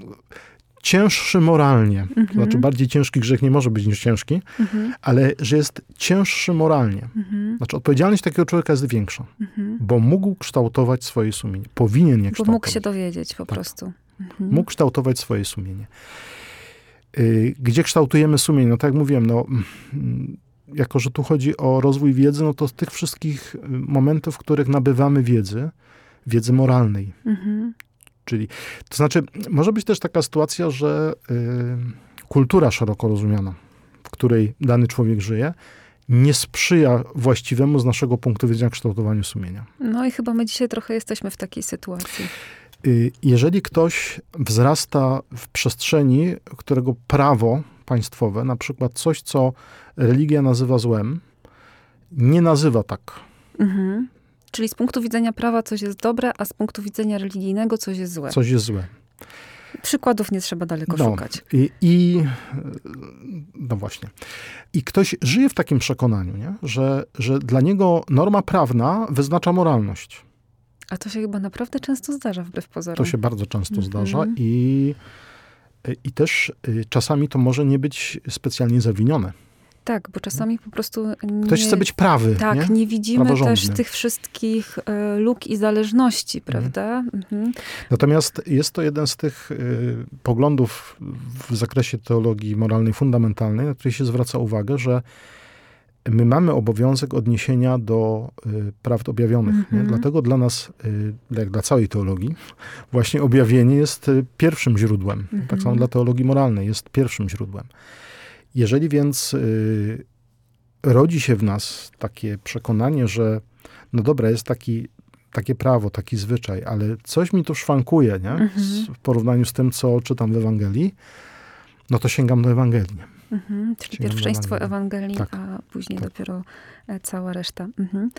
Speaker 2: cięższy moralnie.
Speaker 1: Mhm.
Speaker 2: To znaczy bardziej ciężki grzech nie może być niż ciężki,
Speaker 1: Mhm.
Speaker 2: ale że jest cięższy moralnie.
Speaker 1: Mhm.
Speaker 2: Znaczy odpowiedzialność takiego człowieka jest większa,
Speaker 1: Mhm.
Speaker 2: bo mógł kształtować swoje sumienie. Powinien je
Speaker 1: Bo
Speaker 2: kształtować.
Speaker 1: mógł się dowiedzieć po
Speaker 2: Tak.
Speaker 1: prostu. Mhm.
Speaker 2: Mógł kształtować swoje sumienie. Y, Gdzie kształtujemy sumienie? No tak jak mówiłem, no, mm, jako że tu chodzi o rozwój wiedzy, no to z tych wszystkich y, momentów, w których nabywamy wiedzy, wiedzy moralnej.
Speaker 1: Mhm.
Speaker 2: Czyli, to znaczy, może być też taka sytuacja, że y, kultura szeroko rozumiana, w której dany człowiek żyje, nie sprzyja właściwemu z naszego punktu widzenia kształtowaniu sumienia.
Speaker 1: No i chyba my dzisiaj trochę jesteśmy w takiej sytuacji.
Speaker 2: Y, Jeżeli ktoś wzrasta w przestrzeni, którego prawo państwowe, na przykład coś, co religia nazywa złem, nie nazywa tak.
Speaker 1: Mhm. Czyli z punktu widzenia prawa coś jest dobre, a z punktu widzenia religijnego coś jest złe.
Speaker 2: Coś jest złe.
Speaker 1: Przykładów nie trzeba daleko
Speaker 2: No.
Speaker 1: szukać.
Speaker 2: I, I no właśnie. I ktoś żyje w takim przekonaniu, nie? Że, że dla niego norma prawna wyznacza moralność.
Speaker 1: A to się chyba naprawdę często zdarza wbrew pozorom.
Speaker 2: To się bardzo często
Speaker 1: Mhm.
Speaker 2: zdarza i, i też y, czasami to może nie być specjalnie zawinione.
Speaker 1: Tak, bo czasami po prostu nie...
Speaker 2: Ktoś chce być prawy,
Speaker 1: Tak,
Speaker 2: nie?
Speaker 1: nie, widzimy też tych wszystkich e, luk i zależności, prawda? Mhm.
Speaker 2: Natomiast jest to jeden z tych y, poglądów w zakresie teologii moralnej fundamentalnej, na który się zwraca uwagę, że my mamy obowiązek odniesienia do y, prawd objawionych. Nie?
Speaker 1: Mhm.
Speaker 2: Dlatego dla nas, y, jak dla całej teologii, właśnie objawienie jest y, pierwszym źródłem.
Speaker 1: Mhm.
Speaker 2: Tak samo dla teologii moralnej jest pierwszym źródłem. Jeżeli więc y, rodzi się w nas takie przekonanie, że no dobra, jest taki, takie prawo, taki zwyczaj, ale coś mi tu szwankuje, nie?
Speaker 1: Mhm.
Speaker 2: Z, w porównaniu z tym, co czytam w Ewangelii, no to sięgam do Ewangelii.
Speaker 1: Mhm. Czyli
Speaker 2: Sięgam
Speaker 1: pierwszeństwo
Speaker 2: Ewangelii. Tak.
Speaker 1: a później
Speaker 2: Tak.
Speaker 1: dopiero e, cała reszta. Mhm.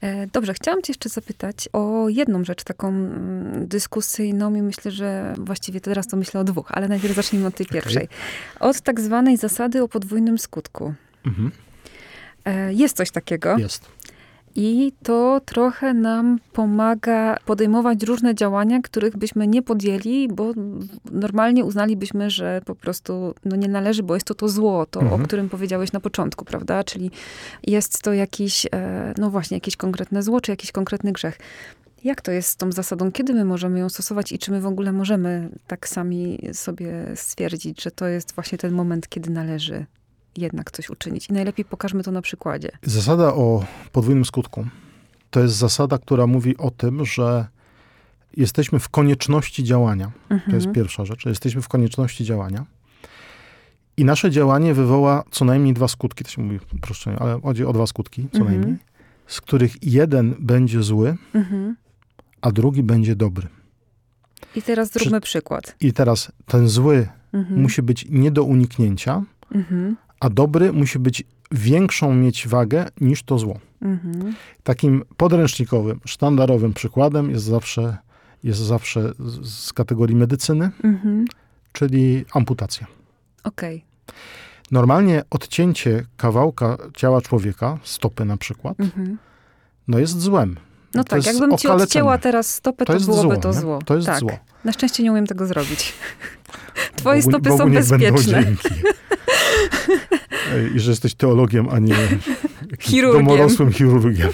Speaker 1: E, Dobrze, chciałam cię jeszcze zapytać o jedną rzecz taką mm, dyskusyjną i myślę, że właściwie teraz to myślę o dwóch, ale najpierw zacznijmy od tej pierwszej. Od tak zwanej zasady o podwójnym skutku.
Speaker 2: Mhm.
Speaker 1: E, Jest coś takiego.
Speaker 2: Jest.
Speaker 1: I to trochę nam pomaga podejmować różne działania, których byśmy nie podjęli, bo normalnie uznalibyśmy, że po prostu no nie należy, bo jest to to zło, to
Speaker 2: Mhm.
Speaker 1: o którym powiedziałeś na początku, prawda? Czyli jest to jakiś, e, no właśnie, jakieś konkretne zło, czy jakiś konkretny grzech. Jak to jest z tą zasadą? Kiedy my możemy ją stosować i czy my w ogóle możemy tak sami sobie stwierdzić, że to jest właśnie ten moment, kiedy należy jednak coś uczynić? I najlepiej pokażmy to na przykładzie.
Speaker 2: Zasada o podwójnym skutku to jest zasada, która mówi o tym, że jesteśmy w konieczności działania. To jest
Speaker 1: Mhm.
Speaker 2: pierwsza rzecz. Jesteśmy w konieczności działania. I nasze działanie wywoła co najmniej dwa skutki, to się mówi uproszczenie, ale chodzi o dwa skutki co
Speaker 1: Mhm.
Speaker 2: najmniej, z których jeden będzie zły,
Speaker 1: Mhm.
Speaker 2: a drugi będzie dobry.
Speaker 1: I teraz zróbmy przykład.
Speaker 2: I teraz ten zły
Speaker 1: Mhm.
Speaker 2: musi być nie do uniknięcia,
Speaker 1: Mhm.
Speaker 2: A dobry musi być większą mieć wagę niż to zło.
Speaker 1: Mhm.
Speaker 2: Takim podręcznikowym, sztandarowym przykładem jest zawsze, jest zawsze z, kategorii medycyny,
Speaker 1: Mhm.
Speaker 2: czyli amputacja.
Speaker 1: Okej.
Speaker 2: Normalnie odcięcie kawałka ciała człowieka, stopy na przykład,
Speaker 1: Mhm.
Speaker 2: no jest złem.
Speaker 1: No
Speaker 2: To
Speaker 1: tak, jakbym ci odcięła teraz stopę, to,
Speaker 2: To jest
Speaker 1: byłoby
Speaker 2: zło,
Speaker 1: to
Speaker 2: nie?
Speaker 1: zło.
Speaker 2: To jest
Speaker 1: tak.
Speaker 2: zło.
Speaker 1: Na szczęście nie umiem tego zrobić. *laughs* Twoje
Speaker 2: Bogu-
Speaker 1: stopy
Speaker 2: Bogu
Speaker 1: są bezpieczne. *laughs*
Speaker 2: I że jesteś teologiem, a nie
Speaker 1: Chirurgiem.
Speaker 2: domorosłym chirurgiem.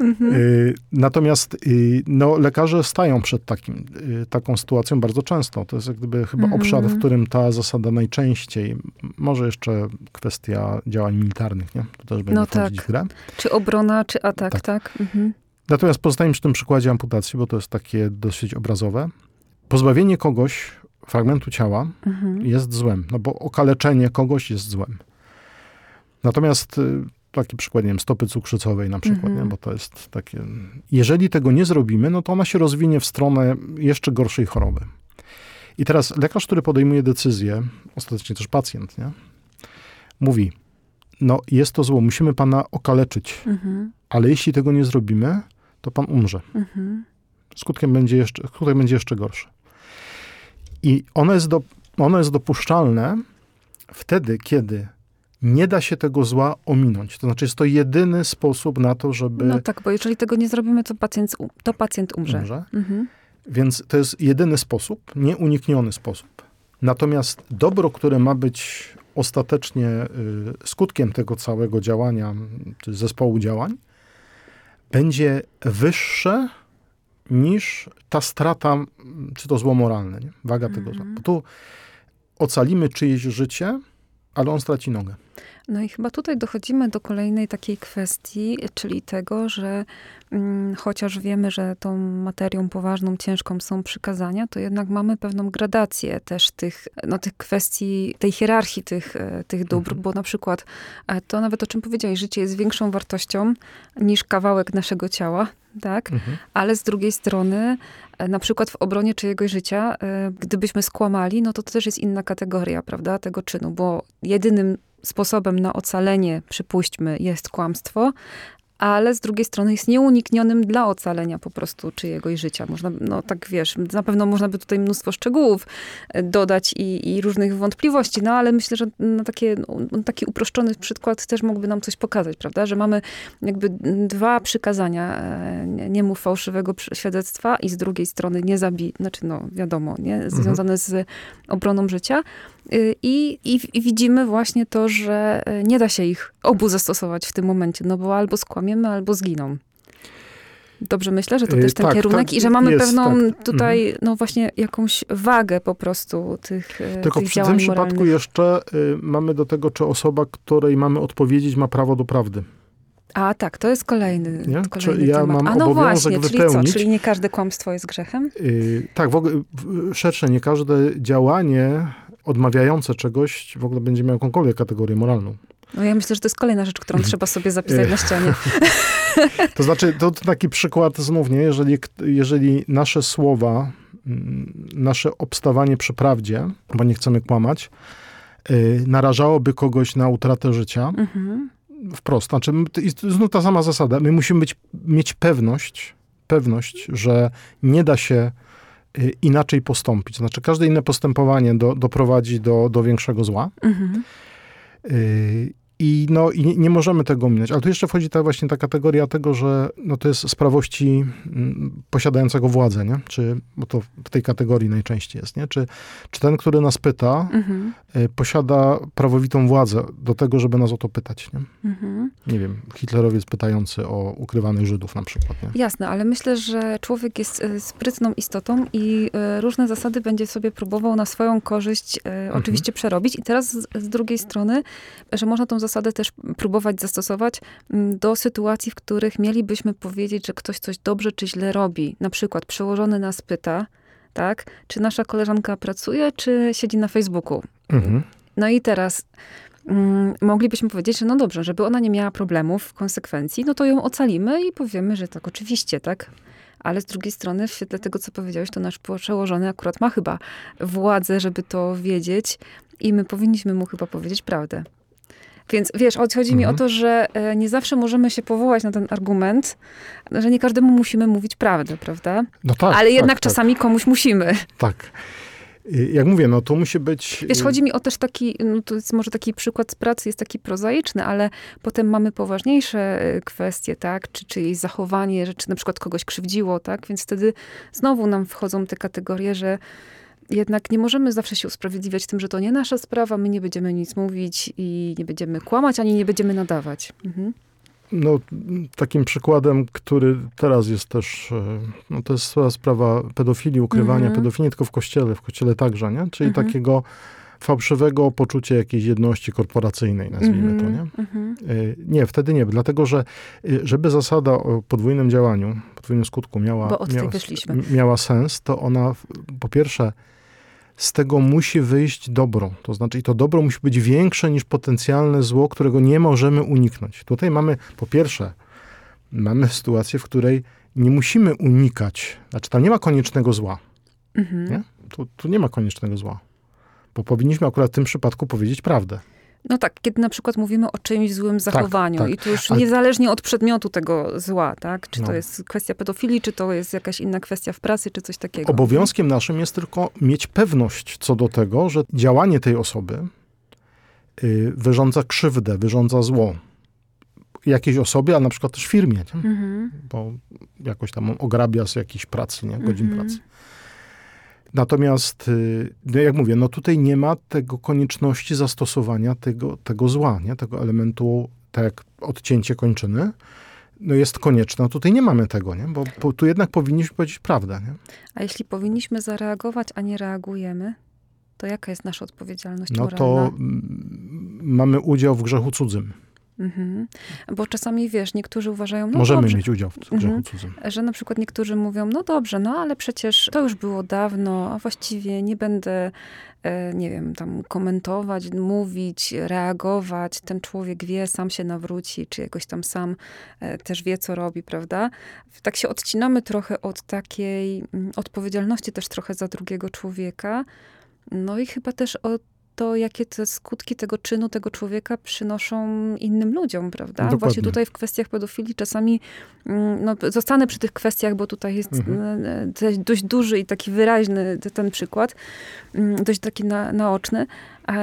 Speaker 1: Mhm.
Speaker 2: Y, Natomiast y, no, lekarze stają przed takim, y, taką sytuacją bardzo często. To jest jak gdyby chyba
Speaker 1: Mhm.
Speaker 2: obszar, w którym ta zasada najczęściej, może jeszcze kwestia działań militarnych, nie? To też będzie
Speaker 1: No tak.
Speaker 2: grę.
Speaker 1: Czy obrona, czy atak,
Speaker 2: Tak.
Speaker 1: tak? Mhm.
Speaker 2: Natomiast pozostajemy przy tym przykładzie amputacji, bo to jest takie dosyć obrazowe. Pozbawienie kogoś fragmentu ciała mhm. jest złem, no bo okaleczenie kogoś jest złem. Natomiast y, taki przykład, nie wiem, stopy cukrzycowej na przykład, mhm. nie? bo to jest takie... Jeżeli tego nie zrobimy, no to ona się rozwinie w stronę jeszcze gorszej choroby. I teraz lekarz, który podejmuje decyzję, ostatecznie też pacjent, nie? mówi, no jest to zło, musimy pana okaleczyć, mhm. ale jeśli tego nie zrobimy, to pan umrze. Mhm. Skutkiem będzie jeszcze, skutek będzie jeszcze gorszy. I ono jest, do, ono jest dopuszczalne wtedy, kiedy nie da się tego zła ominąć. To znaczy, jest to jedyny sposób na to, żeby.
Speaker 1: No tak, bo jeżeli tego nie zrobimy, to pacjent, to pacjent umrze. umrze.
Speaker 2: Mhm. Więc to jest jedyny sposób, nieunikniony sposób. Natomiast dobro, które ma być ostatecznie y, skutkiem tego całego działania, czy zespołu działań, będzie wyższe niż ta strata, czy to zło moralne, nie? waga tego zła. Mhm. Bo tu ocalimy czyjeś życie, ale on straci nogę.
Speaker 1: No i chyba tutaj dochodzimy do kolejnej takiej kwestii, czyli tego, że mm, chociaż wiemy, że tą materią poważną, ciężką są przykazania, to jednak mamy pewną gradację też tych, no, tych kwestii, tej hierarchii tych, e, tych dóbr, mhm. bo na przykład e, to nawet o czym powiedziałeś, życie jest większą wartością niż kawałek naszego ciała, tak? Mhm. Ale z drugiej strony, e, na przykład w obronie czyjegoś życia, gdybyśmy skłamali, no to to też jest inna kategoria, prawda, tego czynu, bo jedynym sposobem na ocalenie, przypuśćmy, jest kłamstwo, ale z drugiej strony jest nieuniknionym dla ocalenia po prostu czyjegoś życia. Można, no tak wiesz, na pewno można by tutaj mnóstwo szczegółów e, dodać i, i różnych wątpliwości, no ale myślę, że na takie, no, taki uproszczony przykład też mógłby nam coś pokazać, prawda? Że mamy jakby dwa przykazania, e, nie, mów fałszywego świadectwa i z drugiej strony nie zabij, znaczy no wiadomo, nie? Mhm. Związane mhm. z obroną życia. Y, I, i, I, widzimy właśnie to, że e, nie da się ich obu zastosować w tym momencie, no bo albo skłamiemy, albo zginą. Dobrze myślę, że to y, też ten tak, kierunek tak, i że mamy jest, pewną tak. tutaj, mhm. no właśnie, jakąś wagę po prostu tych
Speaker 2: e, Tylko tych w tym przypadku jeszcze y, mamy do tego, czy osoba, której mamy odpowiedzieć, ma prawo do prawdy.
Speaker 1: A tak, to jest kolejny, nie? kolejny czy ja temat. Mam A no właśnie, czyli co? Czyli nie każde kłamstwo jest grzechem? Yy,
Speaker 2: tak, w ogóle szersze, nie każde działanie odmawiające czegoś w ogóle będzie miał jakąkolwiek kategorię moralną.
Speaker 1: No ja myślę, że to jest kolejna rzecz, którą *laughs* trzeba sobie zapisać na ścianie.
Speaker 2: to znaczy, to taki przykład znów, nie? Jeżeli, jeżeli nasze słowa, mm, nasze obstawanie przy prawdzie, bo nie chcemy kłamać, yy, narażałoby kogoś na utratę życia, mhm. wprost. Znaczy, znów ta sama zasada. My musimy być, mieć pewność, pewność, że nie da się Y, inaczej postąpić. Znaczy, każde inne postępowanie do, doprowadzi do, do większego zła. Mhm. Y, i, no, I nie możemy tego minąć. Ale tu jeszcze wchodzi ta właśnie ta kategoria tego, że no, to jest sprawości mm, posiadającego władzę, nie? Czy, bo to w tej kategorii najczęściej jest, nie? Czy, czy ten, który nas pyta, mhm. y, posiada prawowitą władzę do tego, żeby nas o to pytać, nie? Mhm. Nie wiem, hitlerowiec pytający o ukrywanych Żydów na przykład, nie?
Speaker 1: Jasne, ale myślę, że człowiek jest y, sprytną istotą i y, różne zasady będzie sobie próbował na swoją korzyść mhm. oczywiście przerobić. I teraz z, z drugiej strony, że można tą zasadę też próbować zastosować mm, do sytuacji, w których mielibyśmy powiedzieć, że ktoś coś dobrze czy źle robi. Na przykład przełożony nas pyta, tak, czy nasza koleżanka pracuje, czy siedzi na Facebooku. Mhm. No i teraz mm, moglibyśmy powiedzieć, że no dobrze, żeby ona nie miała problemów w konsekwencji, no to ją ocalimy i powiemy, że tak, oczywiście, tak. Ale z drugiej strony, w świetle tego, co powiedziałeś, to nasz przełożony akurat ma chyba władzę, żeby to wiedzieć i my powinniśmy mu chyba powiedzieć prawdę. Więc wiesz, chodzi mhm. mi o mhm. to, że e, nie zawsze możemy się powołać na ten argument, że nie każdemu musimy mówić prawdę, prawda? No tak. Ale jednak tak, tak. czasami tak. komuś musimy.
Speaker 2: Tak. Jak mówię, no to musi być...
Speaker 1: Wiesz, chodzi mi o też taki, no to jest może taki przykład z pracy jest taki prozaiczny, ale potem mamy poważniejsze e, kwestie, tak? Czy czyjeś zachowanie, że czy na przykład kogoś krzywdziło, tak? Więc wtedy znowu nam wchodzą te kategorie, że jednak nie możemy zawsze się usprawiedliwiać tym, że to nie nasza sprawa, my nie będziemy nic mówić i nie będziemy kłamać, ani nie będziemy nadawać. Mhm.
Speaker 2: No, takim przykładem, który teraz jest też, e, no to jest sprawa pedofilii, ukrywania mhm. pedofilii, tylko w kościele, w kościele także, nie? Czyli mhm. takiego fałszywego poczucia jakiejś jedności korporacyjnej, nazwijmy mm -hmm, to, nie? Mm -hmm. Nie, wtedy nie, dlatego że żeby zasada o podwójnym działaniu, podwójnym skutku miała, miała, miała sens, to ona po pierwsze z tego musi wyjść dobro. To znaczy, i to dobro musi być większe niż potencjalne zło, którego nie możemy uniknąć. Tutaj mamy, po pierwsze, mamy sytuację, w której nie musimy unikać, znaczy tam nie ma koniecznego zła. Mhm. Nie? Tu, tu nie ma koniecznego zła. Bo powinniśmy akurat w tym przypadku powiedzieć prawdę.
Speaker 1: No tak, kiedy na przykład mówimy o czymś złym tak, zachowaniu tak, tak. i tu już Ale... niezależnie od przedmiotu tego zła, tak? Czy no. to jest kwestia pedofilii, czy to jest jakaś inna kwestia w pracy, czy coś takiego.
Speaker 2: Obowiązkiem naszym jest tylko mieć pewność co do tego, że działanie tej osoby yy, wyrządza krzywdę, wyrządza zło jakiejś osobie, a na przykład też firmie, mhm. bo jakoś tam ograbia z jakiejś pracy, nie? godzin mhm. pracy. Natomiast, y, no jak mówię, no tutaj nie ma tego konieczności zastosowania tego, tego zła, nie? tego elementu, tak jak odcięcie kończyny, no jest konieczne. No tutaj nie mamy tego, nie? Bo, bo tu jednak powinniśmy powiedzieć prawdę. Nie?
Speaker 1: A jeśli powinniśmy zareagować, a nie reagujemy, to jaka jest nasza odpowiedzialność
Speaker 2: no
Speaker 1: moralna?
Speaker 2: No to mamy udział w grzechu cudzym.
Speaker 1: Mhm. Bo czasami, wiesz, niektórzy uważają, no
Speaker 2: Możemy
Speaker 1: dobrze,
Speaker 2: mieć udział w grzechu mhm. cudzym.
Speaker 1: Że na przykład niektórzy mówią, no dobrze, no ale przecież to już było dawno, a właściwie nie będę, e, nie wiem, tam komentować, mówić, reagować. Ten człowiek wie, sam się nawróci, czy jakoś tam sam e, też wie, co robi, prawda? Tak się odcinamy trochę od takiej mm, odpowiedzialności też trochę za drugiego człowieka. No i chyba też od to jakie te skutki tego czynu, tego człowieka przynoszą innym ludziom, prawda? Dokładnie. Właśnie tutaj w kwestiach pedofilii czasami, mm, no, zostanę przy tych kwestiach, bo tutaj jest mhm. E, e, dość duży i taki wyraźny ten przykład, mm, dość taki na, naoczny,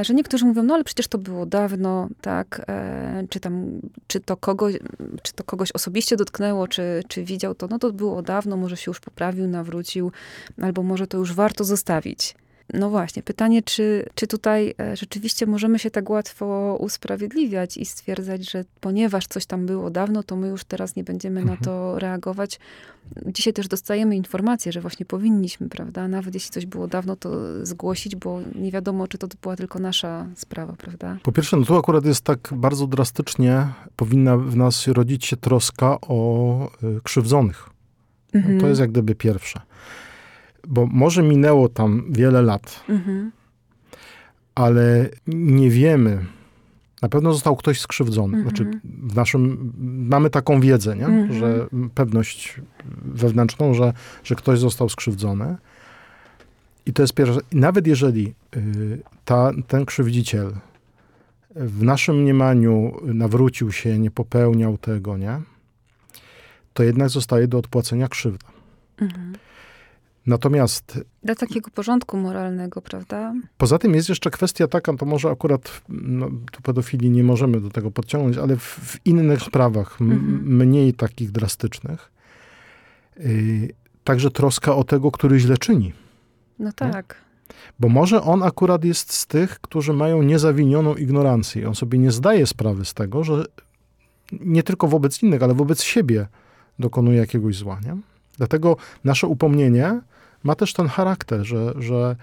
Speaker 1: że niektórzy mówią, no ale przecież to było dawno, tak, e, czy tam, czy to kogoś, czy to kogoś osobiście dotknęło, czy, czy widział to, no to było dawno, może się już poprawił, nawrócił, albo może to już warto zostawić. No właśnie, pytanie, czy, czy tutaj e, rzeczywiście możemy się tak łatwo usprawiedliwiać i stwierdzać, że ponieważ coś tam było dawno, to my już teraz nie będziemy mhm. na to reagować. Dzisiaj też dostajemy informację, że właśnie powinniśmy, prawda? Nawet jeśli coś było dawno, to zgłosić, bo nie wiadomo, czy to była tylko nasza sprawa, prawda?
Speaker 2: Po pierwsze, no tu akurat jest tak bardzo drastycznie, powinna w nas rodzić się troska o y, krzywdzonych. Mhm. To jest jak gdyby pierwsze bo może minęło tam wiele lat, mhm. ale nie wiemy. Na pewno został ktoś skrzywdzony. Mhm. Znaczy, w naszym, mamy taką wiedzę, nie? Mhm. że pewność wewnętrzną, że, że ktoś został skrzywdzony. I to jest pierwsze. Nawet jeżeli y, ta, ten krzywdziciel w naszym mniemaniu nawrócił się, nie popełniał tego, nie? To jednak zostaje do odpłacenia krzywda. Mhm. Natomiast.
Speaker 1: Dla takiego porządku moralnego, prawda?
Speaker 2: Poza tym jest jeszcze kwestia taka, to może akurat no, tu pedofilii nie możemy do tego podciągnąć, ale w, w innych sprawach, mhm. mniej takich drastycznych, yy, także troska o tego, który źle czyni.
Speaker 1: No tak. Nie?
Speaker 2: Bo może on akurat jest z tych, którzy mają niezawinioną ignorancję. On sobie nie zdaje sprawy z tego, że nie tylko wobec innych, ale wobec siebie dokonuje jakiegoś zła. Nie? Dlatego nasze upomnienie ma też ten charakter, że, że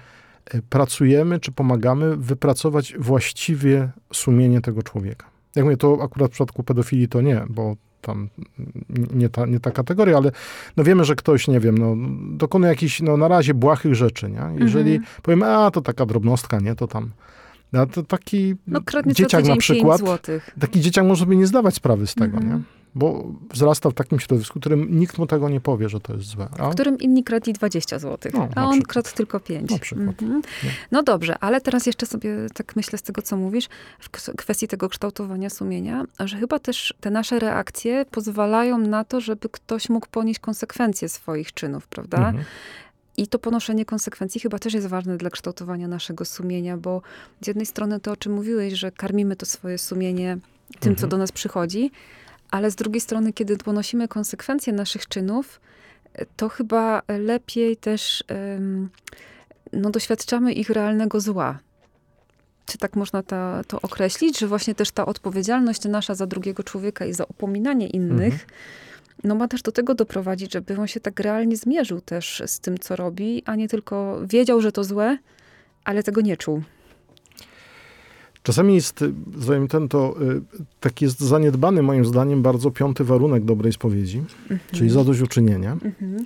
Speaker 2: e, pracujemy czy pomagamy wypracować właściwie sumienie tego człowieka. Jak mówię, to akurat w przypadku pedofilii to nie, bo tam nie ta, nie ta kategoria, ale no wiemy, że ktoś, nie wiem, no, dokonuje jakichś, no na razie błahych rzeczy, nie? Jeżeli mhm. powiemy, a to taka drobnostka, nie, to tam no, to taki no, dzieciak na przykład, taki dzieciak może sobie nie zdawać sprawy z tego, mhm. nie? Bo wzrasta w takim środowisku, w którym nikt mu tego nie powie, że to jest złe.
Speaker 1: A? W którym inni kradli 20 zł, no, a on przykład. kradł tylko 5.
Speaker 2: Na przykład. Mhm.
Speaker 1: No dobrze, ale teraz jeszcze sobie tak myślę z tego, co mówisz, w kwestii tego kształtowania sumienia, że chyba też te nasze reakcje pozwalają na to, żeby ktoś mógł ponieść konsekwencje swoich czynów, prawda? Mhm. I to ponoszenie konsekwencji chyba też jest ważne dla kształtowania naszego sumienia, bo z jednej strony to, o czym mówiłeś, że karmimy to swoje sumienie tym, mhm. co do nas przychodzi, ale z drugiej strony, kiedy ponosimy konsekwencje naszych czynów, to chyba lepiej też no, doświadczamy ich realnego zła. Czy tak można ta, to określić, że właśnie też ta odpowiedzialność nasza za drugiego człowieka i za upominanie innych, mhm. no ma też do tego doprowadzić, żeby on się tak realnie zmierzył też z tym, co robi, a nie tylko wiedział, że to złe, ale tego nie czuł.
Speaker 2: Czasami jest, zanim ten to, taki jest zaniedbany moim zdaniem bardzo piąty warunek dobrej spowiedzi, mhm. czyli zadośćuczynienie. Mhm.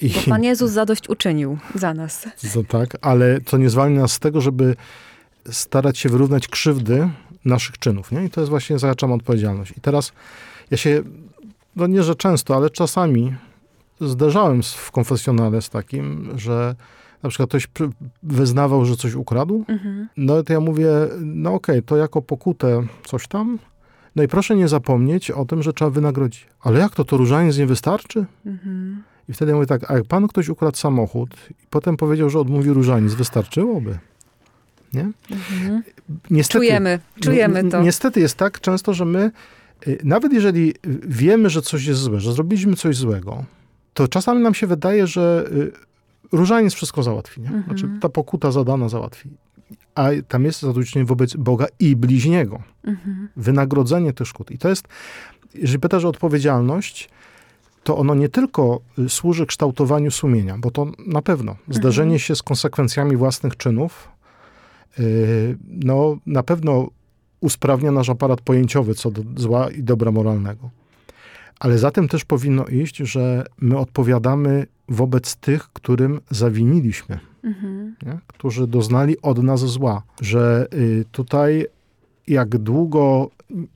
Speaker 1: I, Bo Pan Jezus zadość uczynił za nas.
Speaker 2: To tak, ale to nie zwalnia nas z tego, żeby starać się wyrównać krzywdy naszych czynów. Nie? I to jest właśnie, zahaczam odpowiedzialność. I teraz ja się, no nie, że często, ale czasami zderzałem w konfesjonale z takim, że na przykład ktoś wyznawał, że coś ukradł, mhm. no to ja mówię, no okej, okay, to jako pokutę coś tam, no i proszę nie zapomnieć o tym, że trzeba wynagrodzić. Ale jak to, to różaniec nie wystarczy? Mhm. I wtedy ja mówię tak, a jak panu ktoś ukradł samochód i potem powiedział, że odmówi różaniec, wystarczyłoby? Nie? Mhm.
Speaker 1: Niestety, czujemy, czujemy to.
Speaker 2: Niestety jest tak często, że my, y, nawet jeżeli wiemy, że coś jest złe, że zrobiliśmy coś złego, to czasami nam się wydaje, że y, różaniec wszystko załatwi. Nie? Mhm. Znaczy ta pokuta zadana załatwi. A tam jest zadośćuczynienie wobec Boga i bliźniego. Mhm. Wynagrodzenie tych szkód. I to jest, jeżeli pytasz o odpowiedzialność, to ono nie tylko y, służy kształtowaniu sumienia, bo to na pewno zderzenie mhm. się z konsekwencjami własnych czynów, yy, no na pewno usprawnia nasz aparat pojęciowy co do zła i dobra moralnego. Ale za tym też powinno iść, że my odpowiadamy wobec tych, którym zawiniliśmy, mhm. którzy doznali od nas zła. Że y, tutaj, jak długo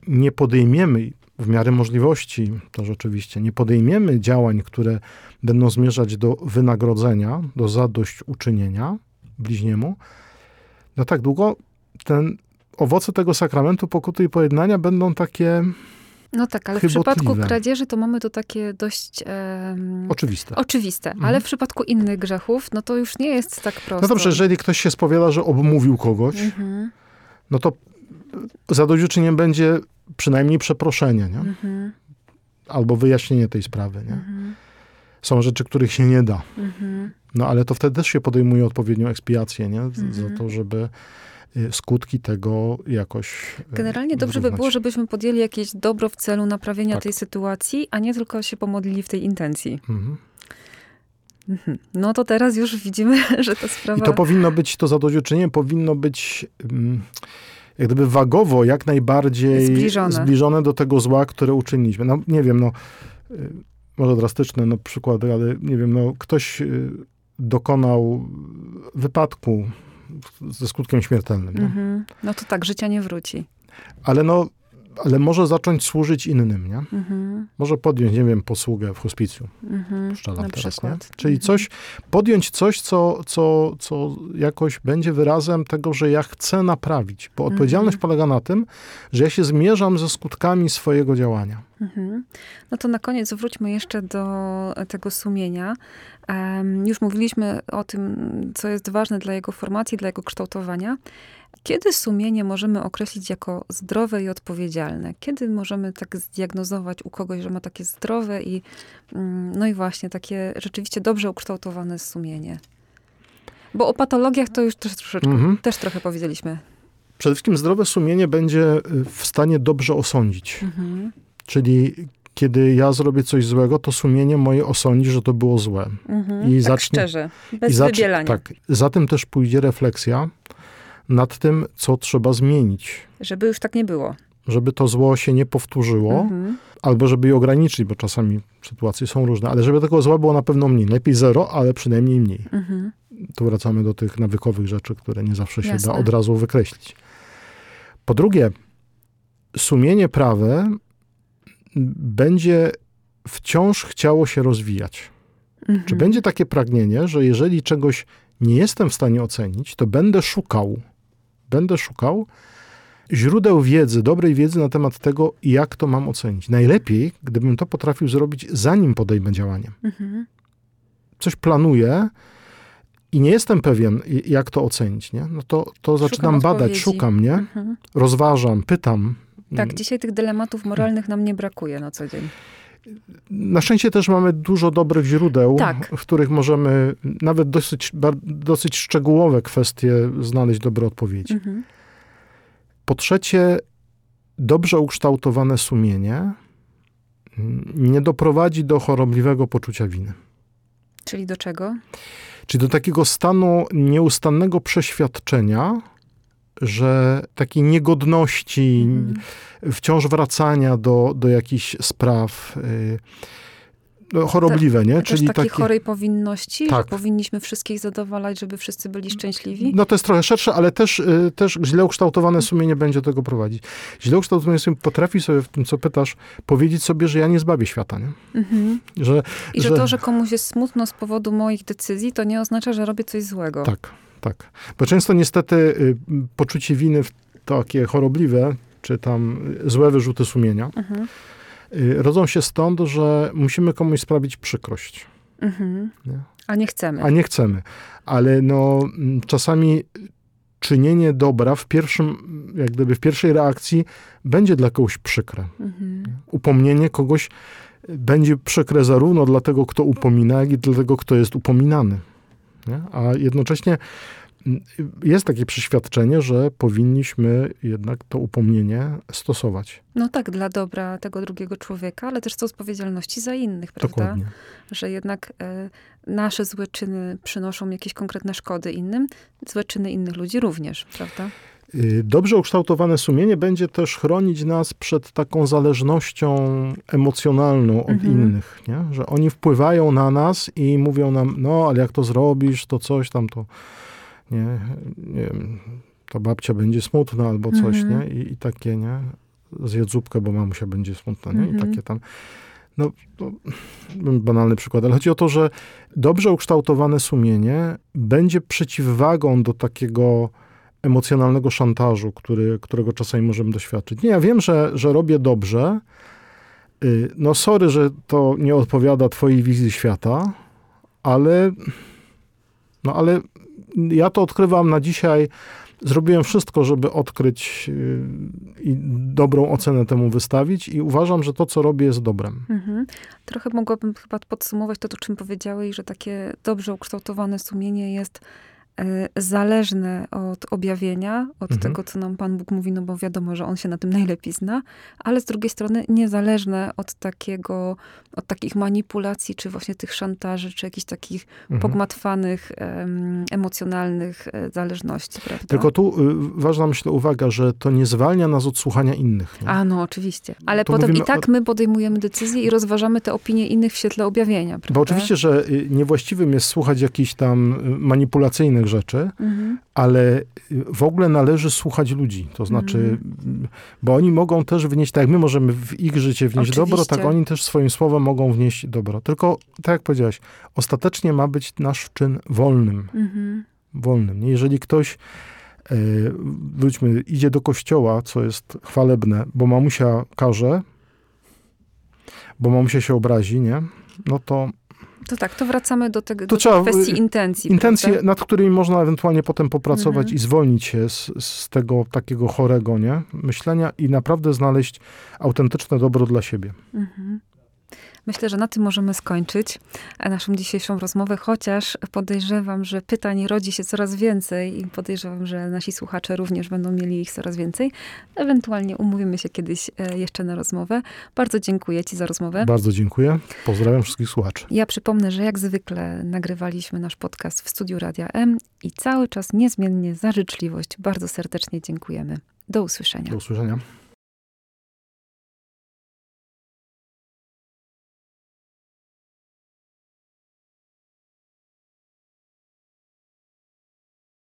Speaker 2: nie podejmiemy w miarę możliwości, to rzeczywiście nie podejmiemy działań, które będą zmierzać do wynagrodzenia, do zadośćuczynienia bliźniemu, no tak długo ten owoce tego sakramentu pokuty i pojednania będą takie
Speaker 1: no tak, ale w przypadku kradzieży to mamy to takie dość um,
Speaker 2: oczywiste.
Speaker 1: Oczywiste, mhm. ale w przypadku innych grzechów, no to już nie jest tak prosto.
Speaker 2: No dobrze, jeżeli ktoś się spowiada, że obmówił kogoś, mhm. no to zadośćuczyniem będzie przynajmniej przeproszenie, nie? Mhm. Albo wyjaśnienie tej sprawy, nie? Mhm. Są rzeczy, których się nie da. Mhm. No ale to wtedy też się podejmuje odpowiednią ekspiację, nie? Za mhm. to, żeby skutki tego jakoś.
Speaker 1: Y, Generalnie dobrze by było, żebyśmy podjęli jakieś dobro w celu naprawienia tak. tej sytuacji, a nie tylko się pomodlili w tej intencji. Mhm. mhm. No to teraz już widzimy, *laughs* że ta sprawa...
Speaker 2: I to powinno być, to zadośćuczynienie powinno być... Um, jak gdyby wagowo jak najbardziej zbliżone. zbliżone do tego zła, które uczyniliśmy. No nie wiem, no y, może drastyczne no, przykłady, ale nie wiem, no ktoś y, dokonał wypadku ze skutkiem śmiertelnym. Mm -hmm.
Speaker 1: No to tak, życia nie wróci.
Speaker 2: Ale no, ale może zacząć służyć innym, nie? Mhm. Może podjąć, nie wiem, posługę w hospicjum. Mhm. Szczelam teraz, przykład. nie? Czyli mhm. coś, podjąć coś, co, co, co jakoś będzie wyrazem tego, że ja chcę naprawić. Bo odpowiedzialność mhm. polega na tym, że ja się zmierzam ze skutkami swojego działania. Mhm.
Speaker 1: No to na koniec wróćmy jeszcze do tego sumienia. Um, już mówiliśmy o tym, co jest ważne dla jego formacji, dla jego kształtowania. Kiedy sumienie możemy określić jako zdrowe i odpowiedzialne? Kiedy możemy tak zdiagnozować u kogoś, że ma takie zdrowe i, mm, no i właśnie, takie rzeczywiście dobrze ukształtowane sumienie? Bo o patologiach to już też troszeczkę, mhm. też trochę powiedzieliśmy.
Speaker 2: Przede wszystkim zdrowe sumienie będzie y, w stanie dobrze osądzić. Mhm. Czyli kiedy ja zrobię coś złego, to sumienie moje osądzi, że to było złe.
Speaker 1: Mhm. I tak zacznie, szczerze, bez i zacznie.
Speaker 2: Tak, za tym też pójdzie refleksja, nad tym, co trzeba zmienić.
Speaker 1: Żeby już tak nie było.
Speaker 2: Żeby to zło się nie powtórzyło, mhm. albo żeby je ograniczyć, bo czasami sytuacje są różne, ale żeby tego zła było na pewno mniej. Lepiej zero, ale przynajmniej mniej. Mhm. Tu wracamy do tych nawykowych rzeczy, które nie zawsze się Jasne. da od razu wykreślić. Po drugie, sumienie prawe będzie wciąż chciało się rozwijać. Mhm. Czy będzie takie pragnienie, że jeżeli czegoś nie jestem w stanie ocenić, to będę szukał będę szukał źródeł wiedzy, dobrej wiedzy na temat tego, jak to mam ocenić. Najlepiej, gdybym to potrafił zrobić, zanim podejmę działanie. Mhm. Coś planuję i nie jestem pewien, jak to ocenić, nie? no to, to zaczynam badać, odpowiedzi. szukam, nie? Mhm. rozważam, pytam.
Speaker 1: Tak, dzisiaj tych dylematów moralnych nam nie brakuje na co dzień.
Speaker 2: Na szczęście też mamy dużo dobrych źródeł, tak. w których możemy nawet dosyć, dosyć szczegółowe kwestie znaleźć dobre odpowiedzi. Mhm. Po trzecie, dobrze ukształtowane sumienie nie doprowadzi do chorobliwego poczucia winy.
Speaker 1: Czyli do czego?
Speaker 2: Czyli do takiego stanu nieustannego przeświadczenia, że takiej niegodności, mm. wciąż wracania do, do jakichś spraw. Y, no, chorobliwe, nie?
Speaker 1: Czyli takiej takie... chorej powinności, tak. że powinniśmy wszystkich zadowalać, żeby wszyscy byli szczęśliwi?
Speaker 2: No to jest trochę szersze, ale też, y, też źle ukształtowane sumienie będzie tego prowadzić. Źle ukształtowane sumienie potrafi sobie w tym, co pytasz, powiedzieć sobie, że ja nie zbawię świata, nie? Mhm.
Speaker 1: Że, I że, że to, że komuś jest smutno z powodu moich decyzji, to nie oznacza, że robię coś złego.
Speaker 2: Tak, tak. Bo często niestety y, poczucie winy takie chorobliwe, czy tam złe wyrzuty sumienia, mhm Y, rodzą się stąd, że musimy komuś sprawić przykrość. Mhm.
Speaker 1: Nie? A nie chcemy.
Speaker 2: A nie chcemy. Ale no, mm, czasami czynienie dobra w pierwszym, jak gdyby w pierwszej reakcji będzie dla kogoś przykre. Mhm. Upomnienie kogoś będzie przykre zarówno dla tego, kto upomina, jak i dla tego, kto jest upominany. Nie? A jednocześnie jest takie przeświadczenie, że powinniśmy jednak to upomnienie stosować.
Speaker 1: No tak, dla dobra tego drugiego człowieka, ale też z odpowiedzialności za innych, prawda? Dokładnie. Że jednak e, nasze złe czyny przynoszą jakieś konkretne szkody innym, złe czyny innych ludzi również, prawda?
Speaker 2: Y, dobrze ukształtowane sumienie będzie też chronić nas przed taką zależnością emocjonalną od mhm. innych, nie? że oni wpływają na nas i mówią nam, no ale jak to zrobisz, to coś tam to nie, nie wiem, ta babcia będzie smutna albo coś, mhm. nie? I, I, takie, nie? Zjedz zupkę, bo mamusia będzie smutna, nie? I mhm. takie tam... No, banalny przykład, ale chodzi o to, że dobrze ukształtowane sumienie będzie przeciwwagą do takiego emocjonalnego szantażu, który, którego czasami możemy doświadczyć. Nie, ja wiem, że, że robię dobrze. Y, no sorry, że to nie odpowiada twojej wizji świata, ale no ale ja to odkrywam na dzisiaj. Zrobiłem wszystko, żeby odkryć y, i dobrą ocenę temu wystawić i uważam, że to, co robię, jest dobrem. Mhm.
Speaker 1: Trochę mogłabym chyba podsumować to, o czym powiedziałeś, że takie dobrze ukształtowane sumienie jest zależne od objawienia, od mhm. tego, co nam Pan Bóg mówi, no bo wiadomo, że On się na tym najlepiej zna, ale z drugiej strony niezależne od takiego, od takich manipulacji, czy właśnie tych szantaży, czy jakichś takich mhm. pogmatwanych, em, emocjonalnych e, zależności, prawda?
Speaker 2: Tylko tu y, ważna, myślę, uwaga, że to nie zwalnia nas od słuchania innych. Nie?
Speaker 1: A, no oczywiście. Ale to potem i tak my podejmujemy decyzje i rozważamy te opinie innych w świetle objawienia, prawda?
Speaker 2: Bo oczywiście, że y, niewłaściwym jest słuchać jakichś tam y, manipulacyjnych rzeczy, mhm. ale w ogóle należy słuchać ludzi. To znaczy, mhm. bo oni mogą też wnieść, tak jak my możemy w ich życie wnieść Oczywiście. dobro, tak oni też swoim słowem mogą wnieść dobro. Tylko, tak jak powiedziałaś, ostatecznie ma być nasz czyn wolnym. Mhm. Wolnym. Jeżeli ktoś e, wróćmy, idzie do kościoła, co jest chwalebne, bo mamusia każe, bo mamusia się obrazi, nie? No to
Speaker 1: to tak, to wracamy do, tego, do trzeba, kwestii intencji.
Speaker 2: Intencje, prawda? nad którymi można ewentualnie potem popracować mhm. i zwolnić się z, z tego takiego chorego nie? myślenia i naprawdę znaleźć autentyczne dobro dla siebie. Mhm.
Speaker 1: Myślę, że na tym możemy skończyć naszą dzisiejszą rozmowę, chociaż podejrzewam, że pytań rodzi się coraz więcej i podejrzewam, że nasi słuchacze również będą mieli ich coraz więcej. Ewentualnie umówimy się kiedyś e, jeszcze na rozmowę. Bardzo dziękuję Ci za rozmowę.
Speaker 2: Bardzo dziękuję. Pozdrawiam wszystkich słuchaczy.
Speaker 1: Ja przypomnę, że jak zwykle nagrywaliśmy nasz podcast w studiu Radia M i cały czas niezmiennie za życzliwość bardzo serdecznie dziękujemy. Do usłyszenia.
Speaker 2: Do usłyszenia.